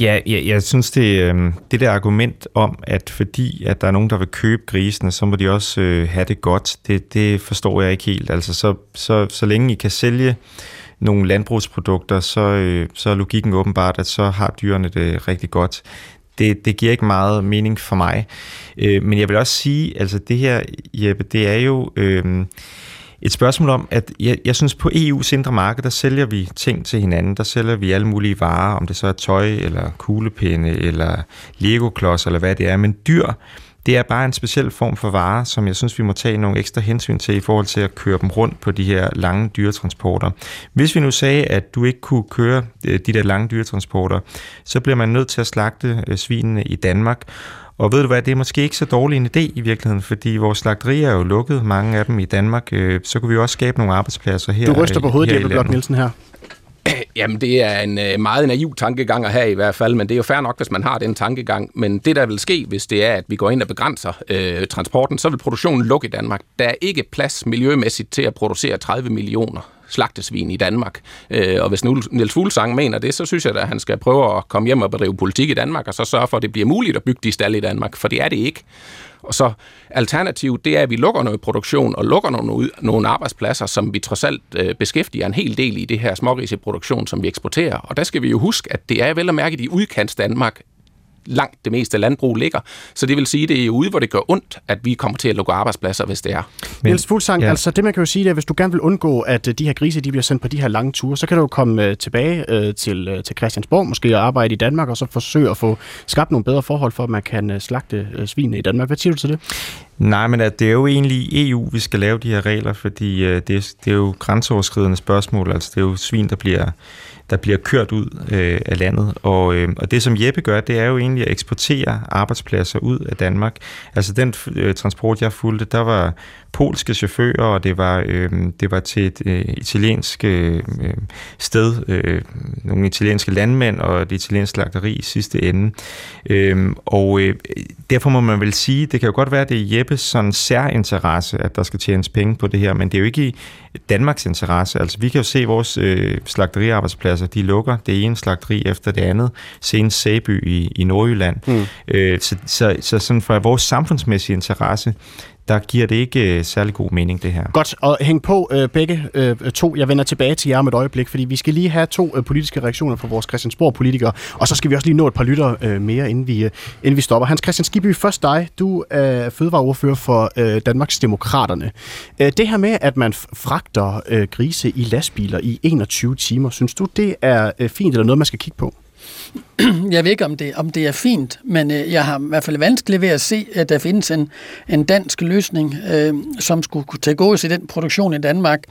Ja, jeg, jeg synes, det, øh, det der argument om, at fordi at der er nogen, der vil købe grisene, så må de også øh, have det godt, det, det forstår jeg ikke helt. Altså, så, så, så længe I kan sælge nogle landbrugsprodukter, så, øh, så er logikken åbenbart, at så har dyrene det rigtig godt. Det, det giver ikke meget mening for mig. Øh, men jeg vil også sige, altså det her, Jeppe, det er jo... Øh, et spørgsmål om, at jeg, jeg synes på EU's indre marked, der sælger vi ting til hinanden. Der sælger vi alle mulige varer, om det så er tøj, eller kuglepinde, eller legoklods, eller hvad det er. Men dyr, det er bare en speciel form for varer, som jeg synes, vi må tage nogle ekstra hensyn til i forhold til at køre dem rundt på de her lange dyretransporter. Hvis vi nu sagde, at du ikke kunne køre øh, de der lange dyretransporter, så bliver man nødt til at slagte øh, svinene i Danmark. Og ved du hvad, det er måske ikke så dårlig en idé i virkeligheden, fordi vores slagterier er jo lukket, mange af dem i Danmark. Øh, så kunne vi også skabe nogle arbejdspladser her. Du ryster på hovedet, Jeppe Blok Nielsen her. Jamen, det er en øh, meget naiv tankegang at have i hvert fald, men det er jo fair nok, hvis man har den tankegang. Men det, der vil ske, hvis det er, at vi går ind og begrænser øh, transporten, så vil produktionen lukke i Danmark. Der er ikke plads miljømæssigt til at producere 30 millioner slagtesvin i Danmark. Øh, og hvis Niels Fuglsang mener det, så synes jeg at han skal prøve at komme hjem og bedrive politik i Danmark, og så sørge for, at det bliver muligt at bygge de stalle i Danmark, for det er det ikke. Og så alternativet, det er, at vi lukker noget produktion og lukker nogle, nogle arbejdspladser, som vi trods alt øh, beskæftiger en hel del i det her smågriseproduktion, som vi eksporterer. Og der skal vi jo huske, at det er vel at mærke i udkants Danmark, langt det meste landbrug ligger. Så det vil sige, at det er ude, hvor det gør ondt, at vi kommer til at lukke arbejdspladser, hvis det er. Men, Niels Fuglsang, ja. altså det man kan jo sige, det er, at hvis du gerne vil undgå, at øh, de her grise de bliver sendt på de her lange ture, så kan du jo komme uh, tilbage uh, til, til Christiansborg, måske og arbejde i Danmark, og så forsøge at få skabt nogle bedre forhold for, at man kan slagte uh, svinene i Danmark. Hvad siger du til det? Nej, men at det er jo egentlig EU, vi skal lave de her regler, fordi det, er, det er jo grænseoverskridende spørgsmål. Altså det er jo svin, der bliver der bliver kørt ud øh, af landet. Og, øh, og det, som Jeppe gør, det er jo egentlig at eksportere arbejdspladser ud af Danmark. Altså den øh, transport, jeg fulgte, der var polske chauffører, og det var, øh, det var til et øh, italiensk øh, sted, øh, nogle italienske landmænd og et italiensk slagteri i sidste ende. Øh, og øh, derfor må man vel sige, det kan jo godt være, at det er Jeppes sådan særinteresse, at der skal tjenes penge på det her, men det er jo ikke i Danmarks interesse. Altså vi kan jo se, at vores øh, slagteriarbejdspladser, de lukker det ene slagteri efter det andet, senest Sæby i, i Nordjylland. Mm. Øh, så, så, så sådan for vores samfundsmæssige interesse, der giver det ikke øh, særlig god mening, det her. Godt, og hæng på øh, begge øh, to. Jeg vender tilbage til jer om et øjeblik, fordi vi skal lige have to øh, politiske reaktioner fra vores Christiansborg-politikere, og så skal vi også lige nå et par lytter øh, mere, inden vi, øh, inden vi stopper. Hans Christian Skibby, først dig. Du er fødevareordfører for øh, Danmarks Demokraterne. Øh, det her med, at man fragter øh, grise i lastbiler i 21 timer, synes du, det er øh, fint eller noget, man skal kigge på? jeg ved ikke, om det, om det er fint, men øh, jeg har i hvert fald vanskeligt ved at se, at der findes en, en dansk løsning, øh, som skulle kunne tage gås i den produktion i Danmark,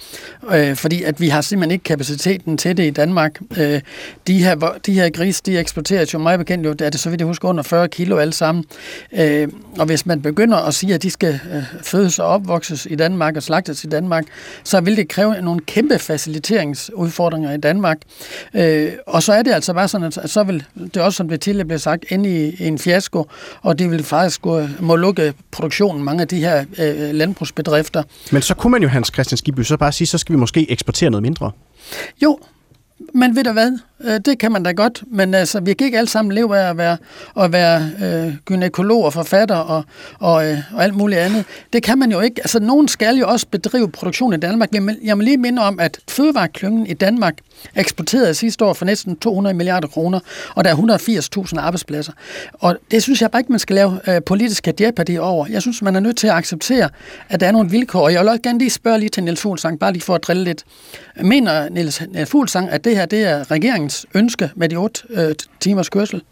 øh, fordi at vi har simpelthen ikke kapaciteten til det i Danmark. Øh, de, her, de her gris, de eksporteres jo meget bekendt, jo, er det så vidt jeg husker under 40 kilo alle sammen. Øh, og hvis man begynder at sige, at de skal øh, fødes og opvokses i Danmark og slagtes i Danmark, så vil det kræve nogle kæmpe faciliteringsudfordringer i Danmark. Øh, og så er det altså bare sådan, at så vil det er også, som det tidligere blev sagt, inde i, en fiasko, og det vil faktisk gå, må lukke produktionen mange af de her øh, landbrugsbedrifter. Men så kunne man jo, Hans Christian Skibby, så bare sige, så skal vi måske eksportere noget mindre. Jo, men ved du hvad? Øh, det kan man da godt, men altså, vi kan ikke alle sammen leve af at være, at være øh, gynækolog og forfatter og, og, øh, og alt muligt andet. Det kan man jo ikke. Altså, nogen skal jo også bedrive produktion i Danmark. Jeg må lige minde om, at fødevareklyngen i Danmark eksporterede sidste år for næsten 200 milliarder kroner, og der er 180.000 arbejdspladser. Og det synes jeg bare ikke, man skal lave øh, politiske jeopardy over. Jeg synes, man er nødt til at acceptere, at der er nogle vilkår. Og jeg vil også gerne lige spørge lige til Niels Fuglsang, bare lige for at drille lidt. Mener Niels Fuglsang, at det her det er regeringens ønske med de otte øh, timers kørsel?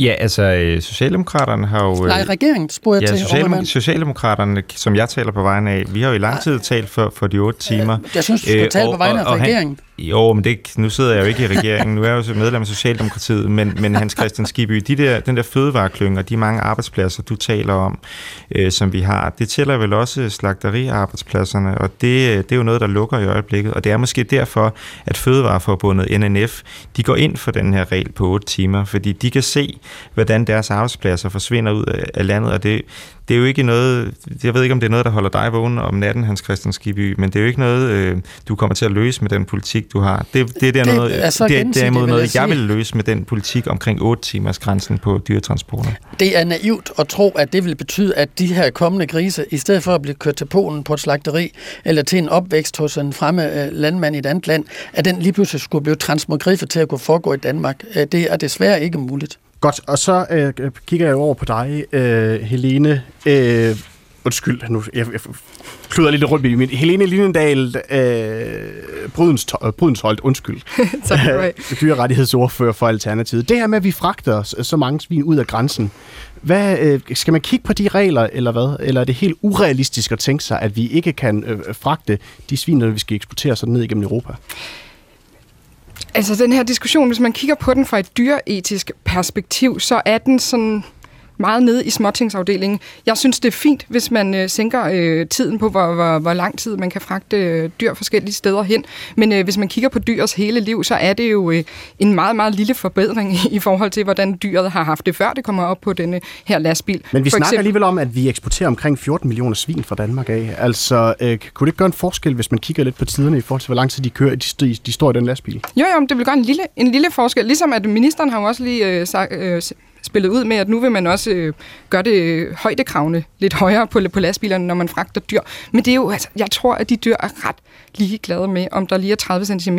Ja, altså øh, Socialdemokraterne har jo... Øh, Nej, regeringen spurgte ja, til. Socialdem- Socialdemokraterne, som jeg taler på vegne af, vi har jo i lang tid talt for, for de otte timer. Jeg synes, du skal øh, tale på vegne af regeringen. Jo, men det, nu sidder jeg jo ikke i regeringen. Nu er jeg jo medlem af Socialdemokratiet, men, men Hans Christian Skibby, de der, den der fødevareklynge og de mange arbejdspladser, du taler om, øh, som vi har, det tæller vel også slagteriarbejdspladserne, og det, det er jo noget, der lukker i øjeblikket. Og det er måske derfor, at Fødevareforbundet NNF, de går ind for den her regel på 8 timer, fordi de kan se, hvordan deres arbejdspladser forsvinder ud af landet, og det, det er jo ikke noget, jeg ved ikke, om det er noget, der holder dig vågen om natten, Hans Christian Skibby, men det er jo ikke noget, øh, du kommer til at løse med den politik, du har. Det, det, det er, noget, det er, det er derimod noget, jeg, jeg vil løse med den politik omkring 8 timers grænsen på dyretransporter. Det er naivt at tro, at det vil betyde, at de her kommende grise, i stedet for at blive kørt til Polen på et slagteri, eller til en opvækst hos en fremme øh, landmand i et andet land, at den lige pludselig skulle blive transmogriffet til at kunne foregå i Danmark. Øh, det er desværre ikke muligt. Godt, og så øh, kigger jeg over på dig, øh, Helene. Øh, undskyld, nu, jeg, jeg kluder lidt rundt i min. Helene Linendal, øh, Brydens, Brydensholdt, undskyld. tak Dyrerettighedsordfører for Alternativet. Det her med, at vi fragter så mange svin ud af grænsen, hvad, øh, skal man kigge på de regler, eller hvad? Eller er det helt urealistisk at tænke sig, at vi ikke kan øh, fragte de svin, når vi skal eksportere sådan ned igennem Europa? Altså den her diskussion, hvis man kigger på den fra et dyreetisk perspektiv, så er den sådan meget nede i småtingsafdelingen. Jeg synes, det er fint, hvis man øh, sænker øh, tiden på, hvor, hvor, hvor lang tid man kan fragte øh, dyr forskellige steder hen. Men øh, hvis man kigger på dyrs hele liv, så er det jo øh, en meget, meget lille forbedring i forhold til, hvordan dyret har haft det, før det kommer op på denne her lastbil. Men vi For snakker eksempel- alligevel om, at vi eksporterer omkring 14 millioner svin fra Danmark af. Altså, øh, kunne det ikke gøre en forskel, hvis man kigger lidt på tiderne i forhold til, hvor lang tid de kører, de, de, står i den lastbil? Jo, jo, det vil gøre en lille, en lille forskel. Ligesom at ministeren har jo også lige øh, sagt, øh, spillet ud med, at nu vil man også øh, gøre det øh, højdekravene lidt højere på, på lastbilerne, når man fragter dyr. Men det er jo, altså, jeg tror, at de dyr er ret ligeglade med, om der lige er 30 cm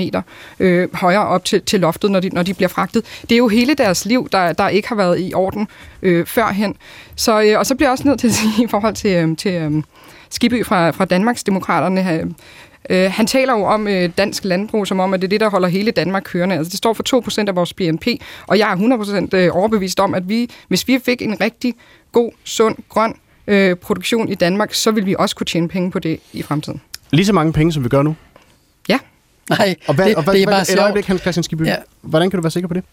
øh, højere op til, til loftet, når de, når de bliver fragtet. Det er jo hele deres liv, der, der ikke har været i orden øh, førhen. Så, øh, og så bliver jeg også nødt til at sige i forhold til, øh, til øh, Skibby fra, fra Danmarksdemokraterne, øh, Øh, han taler jo om øh, dansk landbrug, som om, at det er det, der holder hele Danmark kørende. Altså, det står for 2% af vores BNP, og jeg er 100% øh, overbevist om, at vi, hvis vi fik en rigtig god, sund, grøn øh, produktion i Danmark, så vil vi også kunne tjene penge på det i fremtiden. Lige så mange penge, som vi gør nu. Ja. Nej, Og hvad, det, og hvad, det er hvad, bare et sjovt. øjeblik, Hans Christian Skibby. Ja. Hvordan kan du være sikker på det?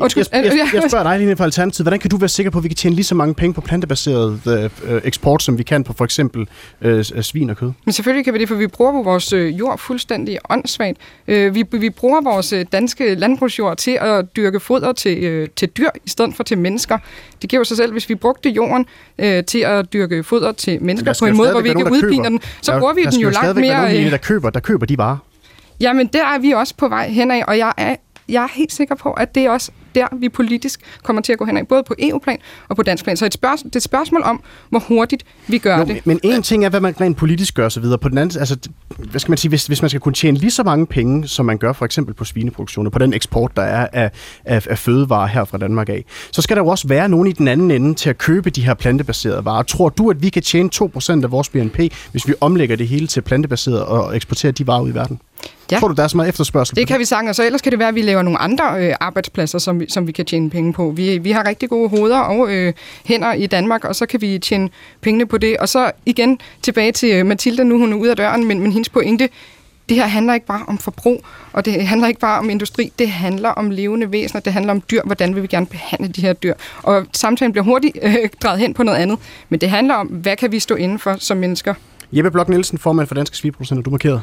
Undskyld, Jeg, jeg, øh, jeg, jeg spørger dig lige fra Alternativet. Hvordan kan du være sikker på, at vi kan tjene lige så mange penge på plantebaseret øh, øh, eksport, som vi kan på for eksempel øh, svin og kød? Men selvfølgelig kan vi det, for vi bruger jo vores jord fuldstændig åndssvagt. Øh, vi, vi bruger vores danske landbrugsjord til at dyrke foder til, øh, til dyr, i stedet for til mennesker. Det giver jo sig selv, hvis vi brugte jorden øh, til at dyrke foder til mennesker på skal en jo måde, hvor vi ikke der udpiner den, så Der- bruger vi der den skal jo langt stadigvæk være mere... nogen, der køber, der køber de varer. Jamen, der er vi også på vej henad, og jeg er, jeg er helt sikker på, at det er også der, vi politisk kommer til at gå henad, både på EU-plan og på dansk plan. Så et spørgsmål, det er et spørgsmål om, hvor hurtigt vi gør Jo, det. men en ting er, hvad man rent politisk gør videre. På den anden, altså, hvad skal man sige, hvis, hvis man skal kunne tjene lige så mange penge, som man gør for eksempel på svineproduktionen, på den eksport, der er af, af, af fødevarer her fra Danmark af, så skal der jo også være nogen i den anden ende til at købe de her plantebaserede varer. Tror du, at vi kan tjene 2% af vores BNP, hvis vi omlægger det hele til plantebaseret og eksporterer de varer ud i verden? Ja. Tror du, der er så meget efterspørgsel Det kan vi sagtens, og så ellers kan det være, at vi laver nogle andre øh, arbejdspladser, som vi, som vi kan tjene penge på. Vi, vi har rigtig gode hoveder og øh, hænder i Danmark, og så kan vi tjene pengene på det. Og så igen tilbage til øh, Mathilda, nu hun er ude af døren, men, men hendes pointe, det her handler ikke bare om forbrug, og det handler ikke bare om industri, det handler om levende væsener, det handler om dyr, hvordan vil vi gerne behandle de her dyr. Og samtalen bliver hurtigt øh, drejet hen på noget andet, men det handler om, hvad kan vi stå inden for som mennesker. Jeppe Blok Nielsen, formand for Danske Svigeproducenter, du markerede.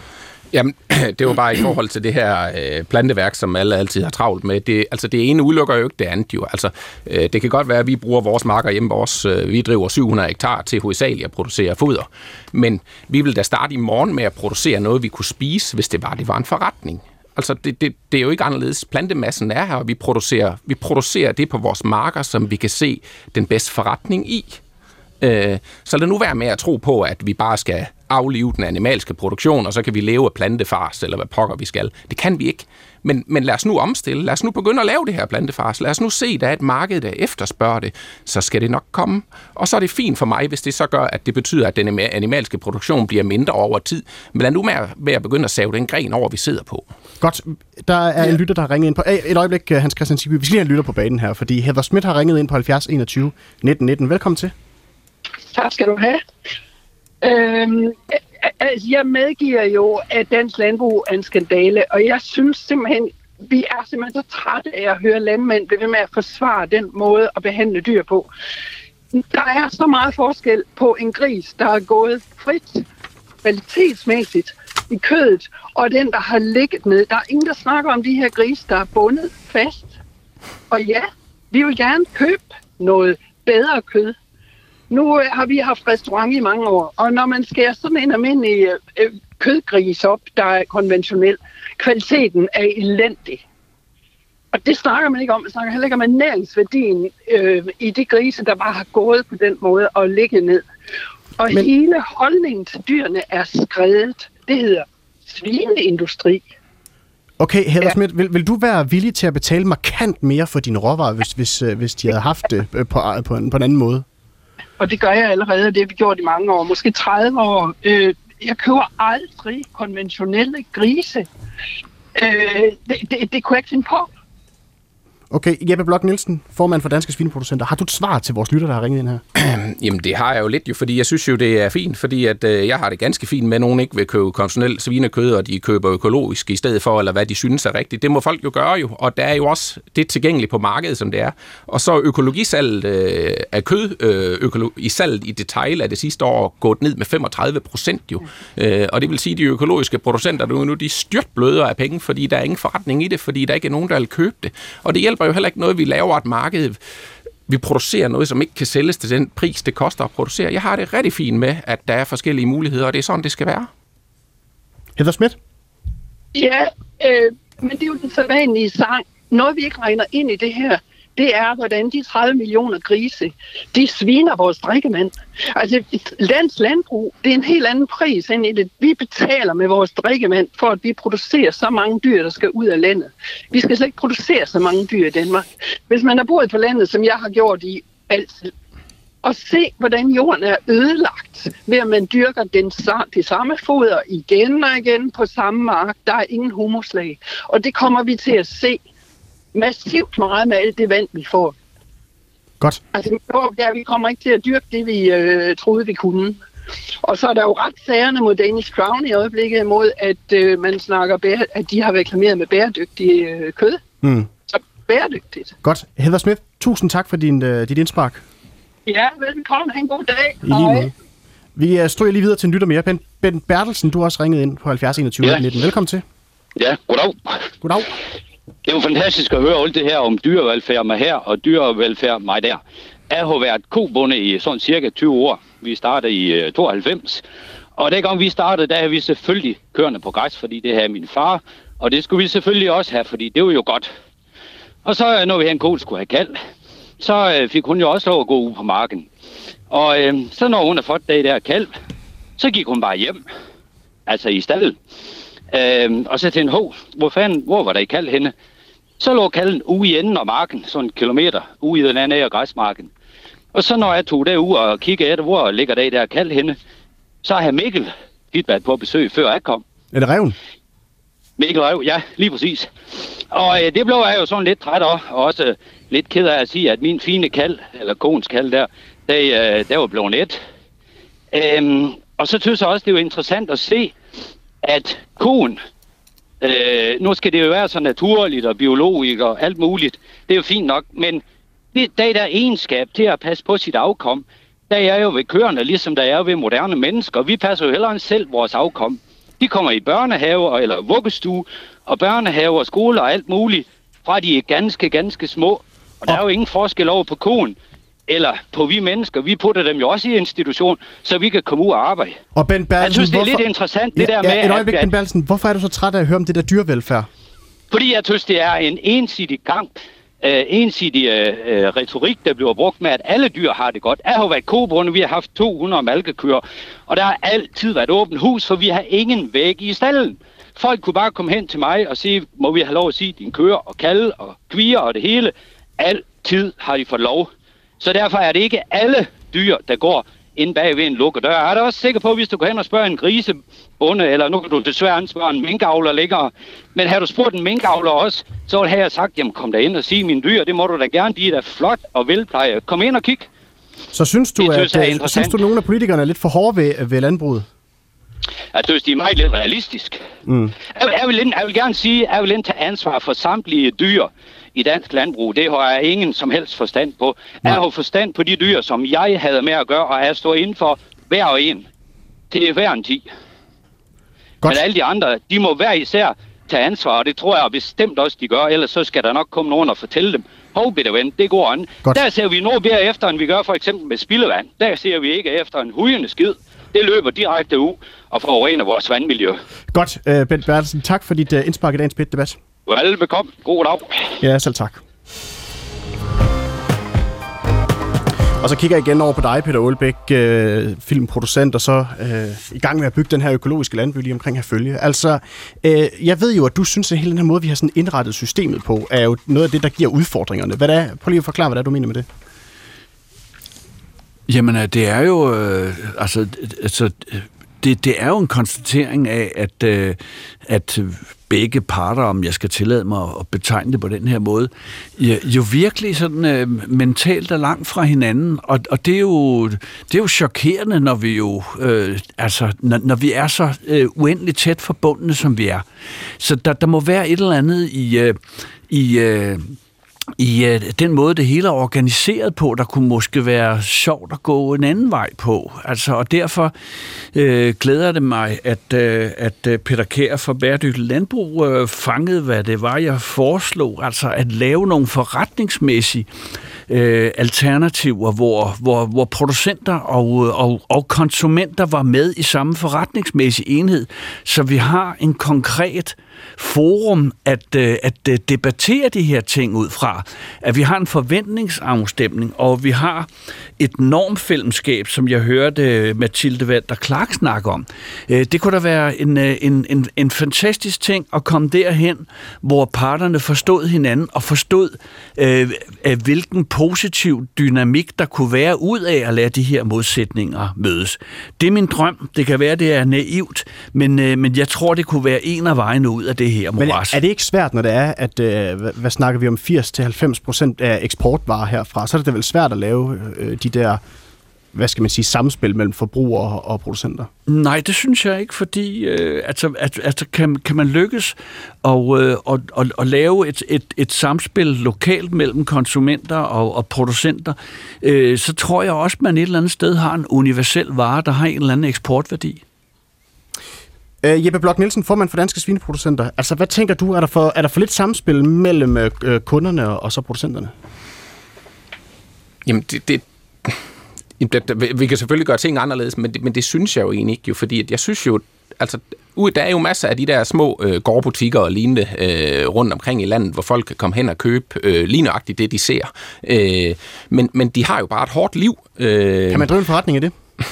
Jamen, det var bare i forhold til det her øh, planteværk, som alle altid har travlt med. Det, altså, det ene udelukker jo ikke det andet jo. Altså, øh, det kan godt være, at vi bruger vores marker hjemme vores, øh, vi driver 700 hektar til hovedsageligt at producere foder. Men vi vil da starte i morgen med at producere noget, vi kunne spise, hvis det var, det var en forretning. Altså, det, det, det er jo ikke anderledes. Plantemassen er her, og vi producerer, vi producerer det på vores marker, som vi kan se den bedste forretning i. Øh, så lad nu være med at tro på, at vi bare skal aflive den animalske produktion, og så kan vi leve af plantefars, eller hvad pokker vi skal. Det kan vi ikke. Men, men lad os nu omstille. Lad os nu begynde at lave det her plantefars. Lad os nu se, at der er et marked, der efterspørger det. Så skal det nok komme. Og så er det fint for mig, hvis det så gør, at det betyder, at den animalske produktion bliver mindre over tid. Men lad nu med med at begynde at save den gren over, vi sidder på. Godt. Der er en lytter, der har ringet ind på... Et øjeblik, Hans Christian Sigby. Vi skal lige have en lytter på banen her, fordi Heather Schmidt har ringet ind på 70 21 19 19. Velkommen til. Tak skal du have. Øhm, altså, jeg medgiver jo, at dansk landbrug er en skandale, og jeg synes simpelthen, vi er simpelthen så trætte af at høre landmænd blive ved med at forsvare den måde at behandle dyr på. Der er så meget forskel på en gris, der er gået frit, kvalitetsmæssigt i kødet, og den, der har ligget ned. Der er ingen, der snakker om de her grise, der er bundet fast. Og ja, vi vil gerne købe noget bedre kød. Nu øh, har vi haft restaurant i mange år, og når man skærer sådan en almindelig øh, øh, kødgris op, der er konventionel, kvaliteten er elendig. Og det snakker man ikke om. Man snakker heller ikke om ernæringsværdien øh, i de grise, der bare har gået på den måde og ligget ned. Og Men... hele holdningen til dyrene er skredet. Det hedder svineindustri. Okay, Heather ja. Schmidt, vil, vil du være villig til at betale markant mere for dine råvarer, hvis, hvis, øh, hvis de havde haft det øh, på, på, en, på en anden måde? Og det gør jeg allerede, og det har vi gjort i mange år, måske 30 år. Øh, jeg køber aldrig konventionelle grise. Øh, det, det, det kunne jeg ikke finde på. Okay, Jeppe Blok Nielsen, formand for Danske Svineproducenter. Har du et svar til vores lytter, der har ringet ind her? Jamen, det har jeg jo lidt jo, fordi jeg synes jo, det er fint, fordi at, øh, jeg har det ganske fint med, at nogen ikke vil købe konventionelt svinekød, og de køber økologisk i stedet for, eller hvad de synes er rigtigt. Det må folk jo gøre jo, og der er jo også det tilgængeligt på markedet, som det er. Og så økologisalget øh, af kød, øh, økolo- i salget i detail er det sidste år gået ned med 35 procent jo. Øh, og det vil sige, at de økologiske producenter nu, nu de styrt bløder af penge, fordi der er ingen forretning i det, fordi der ikke er nogen, der vil købe det. Og det hjælper jo heller ikke noget, vi laver et marked vi producerer noget, som ikke kan sælges til den pris, det koster at producere. Jeg har det rigtig fint med, at der er forskellige muligheder, og det er sådan, det skal være. Hedder Schmidt? Ja, øh, men det er jo den sædvanlige sang. Noget, vi ikke regner ind i det her, det er, hvordan de 30 millioner grise, de sviner vores drikkevand. Altså, lands landbrug, det er en helt anden pris end det. Vi betaler med vores drikkevand, for, at vi producerer så mange dyr, der skal ud af landet. Vi skal slet ikke producere så mange dyr i Danmark. Hvis man har boet på landet, som jeg har gjort i altid, og se, hvordan jorden er ødelagt, ved at man dyrker den, de samme foder igen og igen på samme mark. Der er ingen humuslag. Og det kommer vi til at se massivt meget med alt det vand, vi får. Godt. Altså, der, vi kommer ikke til at dyrke det, vi øh, troede, vi kunne. Og så er der jo ret sagerne mod Danish Crown i øjeblikket mod, at øh, man snakker, bære, at de har reklameret med bæredygtig øh, kød. Mm. Så bæredygtigt. Godt. Heather Smith, tusind tak for din, øh, dit indspark. Ja, velkommen. Ha' en god dag. I lige måde. Vi øh, stryger lige videre til en lytter mere. Ben, ben Bertelsen, du har også ringet ind på 70 21 ja. 19. Velkommen til. Ja, goddag. Goddag. Det er jo fantastisk at høre alt det her om dyrevelfærd med her og dyrevelfærd mig der. Jeg har været kobunde i sådan cirka 20 år. Vi startede i øh, 92. Og dengang vi startede, der havde vi selvfølgelig kørende på græs, fordi det havde min far. Og det skulle vi selvfølgelig også have, fordi det var jo godt. Og så øh, når vi havde en ko, skulle have kald, så øh, fik hun jo også lov at gå ud på marken. Og øh, så når hun har fået det der kalv, så gik hun bare hjem. Altså i stallet. Øhm, og så tænkte jeg, hov, hvor, fanden, hvor var der i kald henne? Så lå kalden ude i enden af marken, sådan en kilometer, ude i den anden af græsmarken. Og så når jeg tog derud og kiggede efter, hvor ligger der i der kald henne, så har Mikkel tit været på besøg, før jeg kom. Er det reven? Mikkel Rev, ja, lige præcis. Og øh, det blev jeg jo sådan lidt træt af, og også øh, lidt ked af at sige, at min fine kald, eller kones kald der, der, øh, der var blevet et. Øhm, og så synes jeg også, det er jo interessant at se, at koen, øh, nu skal det jo være så naturligt og biologisk og alt muligt, det er jo fint nok, men det, er der egenskab til at passe på sit afkom, der er jo ved køerne, ligesom der er ved moderne mennesker. Vi passer jo heller end selv vores afkom. De kommer i børnehaver eller vuggestue, og børnehaver og skoler og alt muligt, fra de er ganske, ganske små. Og der er jo ingen forskel over på koen eller på vi mennesker. Vi putter dem jo også i institution, så vi kan komme ud og arbejde. Og Ben Bertelsen, jeg synes, det er hvorfor... lidt interessant, det ja, der med... Ja, et øjeblik, at, Ben Bertelsen. Hvorfor er du så træt af at høre om det der dyrevelfærd? Fordi jeg synes, det er en ensidig kamp, øh, ensidig øh, retorik, der bliver brugt med, at alle dyr har det godt. Jeg har været kobunde, vi har haft 200 malkekøer, og der har altid været åbent hus, for vi har ingen væg i stallen. Folk kunne bare komme hen til mig og sige, må vi have lov at sige din køer og kalde og kvier og det hele. Altid har de fået lov. Så derfor er det ikke alle dyr, der går ind bag ved en lukket dør. Jeg er da også sikker på, hvis du går hen og spørger en grisebonde, eller nu kan du desværre spørge en minkavler længere, men har du spurgt en minkavler også, så har jeg sagt, jamen kom der ind og sige mine dyr, det må du da gerne, de er da flot og velpleje. Kom ind og kig. Så synes du, Det at, synes at synes du, at nogle af politikerne er lidt for hårde ved, ved landbruget? Jeg synes, de er meget lidt realistisk. Mm. Jeg, jeg, vil, jeg vil gerne sige, at jeg vil ind tage ansvar for samtlige dyr i dansk landbrug. Det har jeg ingen som helst forstand på. Jeg har forstand på de dyr, som jeg havde med at gøre, og jeg står inden for hver og en. Det er hver en ti. Godt. Men alle de andre, de må hver især tage ansvar, og det tror jeg bestemt også, de gør. Ellers så skal der nok komme nogen og fortælle dem, hov, bitte ven, det går an. Godt. Der ser vi noget mere efter, end vi gør for eksempel med spildevand. Der ser vi ikke efter en hujende skid. Det løber direkte ud og forurener vores vandmiljø. Godt, uh, Ben Bertelsen. Tak for dit uh, indspark i dagens pit debat. Velbekomme. God dag. Ja, selv tak. Og så kigger jeg igen over på dig, Peter Aalbæk, øh, filmproducent, og så øh, i gang med at bygge den her økologiske landby lige omkring her følge. Altså, øh, jeg ved jo, at du synes, at hele den her måde, vi har sådan indrettet systemet på, er jo noget af det, der giver udfordringerne. Hvad er, prøv lige at forklare, hvad det er, du mener med det. Jamen, øh, det er jo... Øh, altså, altså, øh, det, det er jo en konstatering af, at, øh, at begge parter, om jeg skal tillade mig at betegne det på den her måde, jo virkelig sådan øh, mentalt er langt fra hinanden, og, og det, er jo, det er jo chokerende, når vi jo øh, altså, når, når vi er så øh, uendeligt tæt forbundne, som vi er. Så der, der må være et eller andet i, øh, i øh, i øh, den måde, det hele er organiseret på, der kunne måske være sjovt at gå en anden vej på. Altså, og derfor øh, glæder det mig, at, øh, at øh, Peter Kær fra Bæredygtig Landbrug øh, fangede, hvad det var, jeg foreslog. Altså at lave nogle forretningsmæssige øh, alternativer, hvor, hvor, hvor producenter og, og, og konsumenter var med i samme forretningsmæssige enhed, så vi har en konkret forum at, øh, at øh, debattere de her ting ud fra. At vi har en forventningsafstemning, og vi har et normfilmskab, som jeg hørte øh, Mathilde Walter Clark snakke om. Det kunne da være en, en, en, en fantastisk ting at komme derhen, hvor parterne forstod hinanden og forstod, øh, hvilken positiv dynamik der kunne være ud af at lade de her modsætninger mødes. Det er min drøm. Det kan være, det er naivt, men, øh, men jeg tror, det kunne være en af vejene ud af det her moras. Men er det ikke svært, når det er, at, øh, hvad, snakker vi om, 80-90% af eksportvarer herfra, så er det vel svært at lave øh, de der hvad skal man sige, samspil mellem forbrugere og producenter? Nej, det synes jeg ikke, fordi øh, altså, at, altså, kan, kan man lykkes og, øh, og, og, og lave et, et, et samspil lokalt mellem konsumenter og, og producenter, øh, så tror jeg også, at man et eller andet sted har en universel vare, der har en eller anden eksportværdi. Uh, Jeppe Blok Nielsen, formand for Danske Svineproducenter. Altså, hvad tænker du, er der for, er der for lidt samspil mellem uh, kunderne og så producenterne? Jamen, det, det, vi kan selvfølgelig gøre ting anderledes, men det, men det synes jeg jo egentlig ikke, jo, fordi at jeg synes jo, altså, der er jo masser af de der små øh, gårdbutikker og lignende øh, rundt omkring i landet, hvor folk kan komme hen og købe øh, lige nøjagtigt det, de ser. Øh, men, men de har jo bare et hårdt liv. Øh, kan man drive en forretning i det?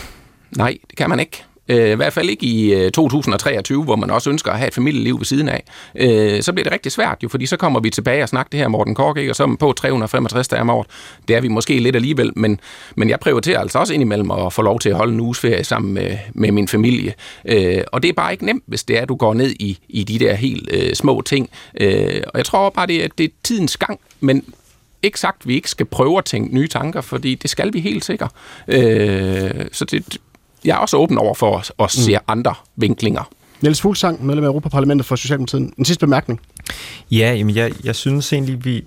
Nej, det kan man ikke. Øh, I hvert fald ikke i øh, 2023, hvor man også ønsker at have et familieliv ved siden af. Øh, så bliver det rigtig svært jo, fordi så kommer vi tilbage og snakker det her Morten Kork, ikke? og så på 365 dage om året. Det er vi måske lidt alligevel, men, men jeg prioriterer altså også indimellem at få lov til at holde en uges ferie sammen med, med min familie. Øh, og det er bare ikke nemt, hvis det er, at du går ned i, i de der helt øh, små ting. Øh, og jeg tror bare, det er, det er tidens gang, men ikke sagt, at vi ikke skal prøve at tænke nye tanker, fordi det skal vi helt sikkert. Øh, så det, jeg er også åben over for at, at se mm. andre vinklinger. Niels Fuglsang, medlem af Europaparlamentet for Socialdemokratiet. En sidste bemærkning. Ja, jamen jeg, jeg synes egentlig, vi,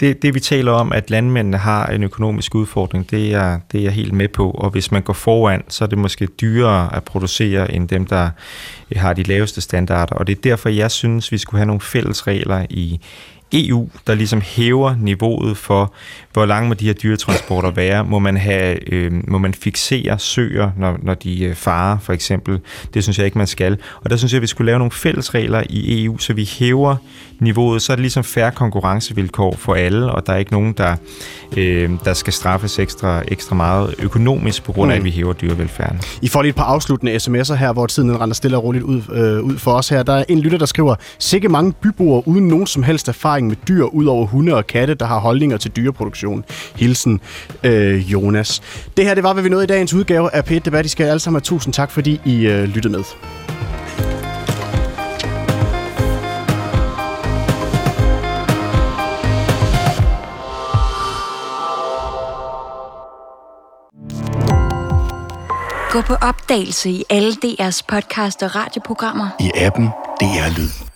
det, det vi taler om, at landmændene har en økonomisk udfordring, det er, det er jeg helt med på. Og hvis man går foran, så er det måske dyrere at producere end dem, der har de laveste standarder. Og det er derfor, jeg synes, vi skulle have nogle fælles regler i, EU, der ligesom hæver niveauet for, hvor lang må de her dyretransporter være. Må man, have, øh, må man fixere søer, når, når de øh, farer, for eksempel? Det synes jeg ikke, man skal. Og der synes jeg, at vi skulle lave nogle fælles regler i EU, så vi hæver niveauet. Så er det ligesom færre konkurrencevilkår for alle, og der er ikke nogen, der, øh, der skal straffes ekstra, ekstra meget økonomisk, på grund af, mm. at vi hæver dyrevelfærden. I får lige et par afsluttende sms'er her, hvor tiden render stille og roligt ud, øh, ud for os her. Der er en lytter, der skriver, sikke mange byboere uden nogen som helst erfaring erfaring med dyr, ud over hunde og katte, der har holdninger til dyreproduktion. Hilsen, øh, Jonas. Det her, det var, hvad vi nåede i dagens udgave af P1 Debat. I skal alle sammen have tusind tak, fordi I øh, lyttede med. Gå på opdagelse i alle DR's podcast og radioprogrammer. I appen DR Lyd.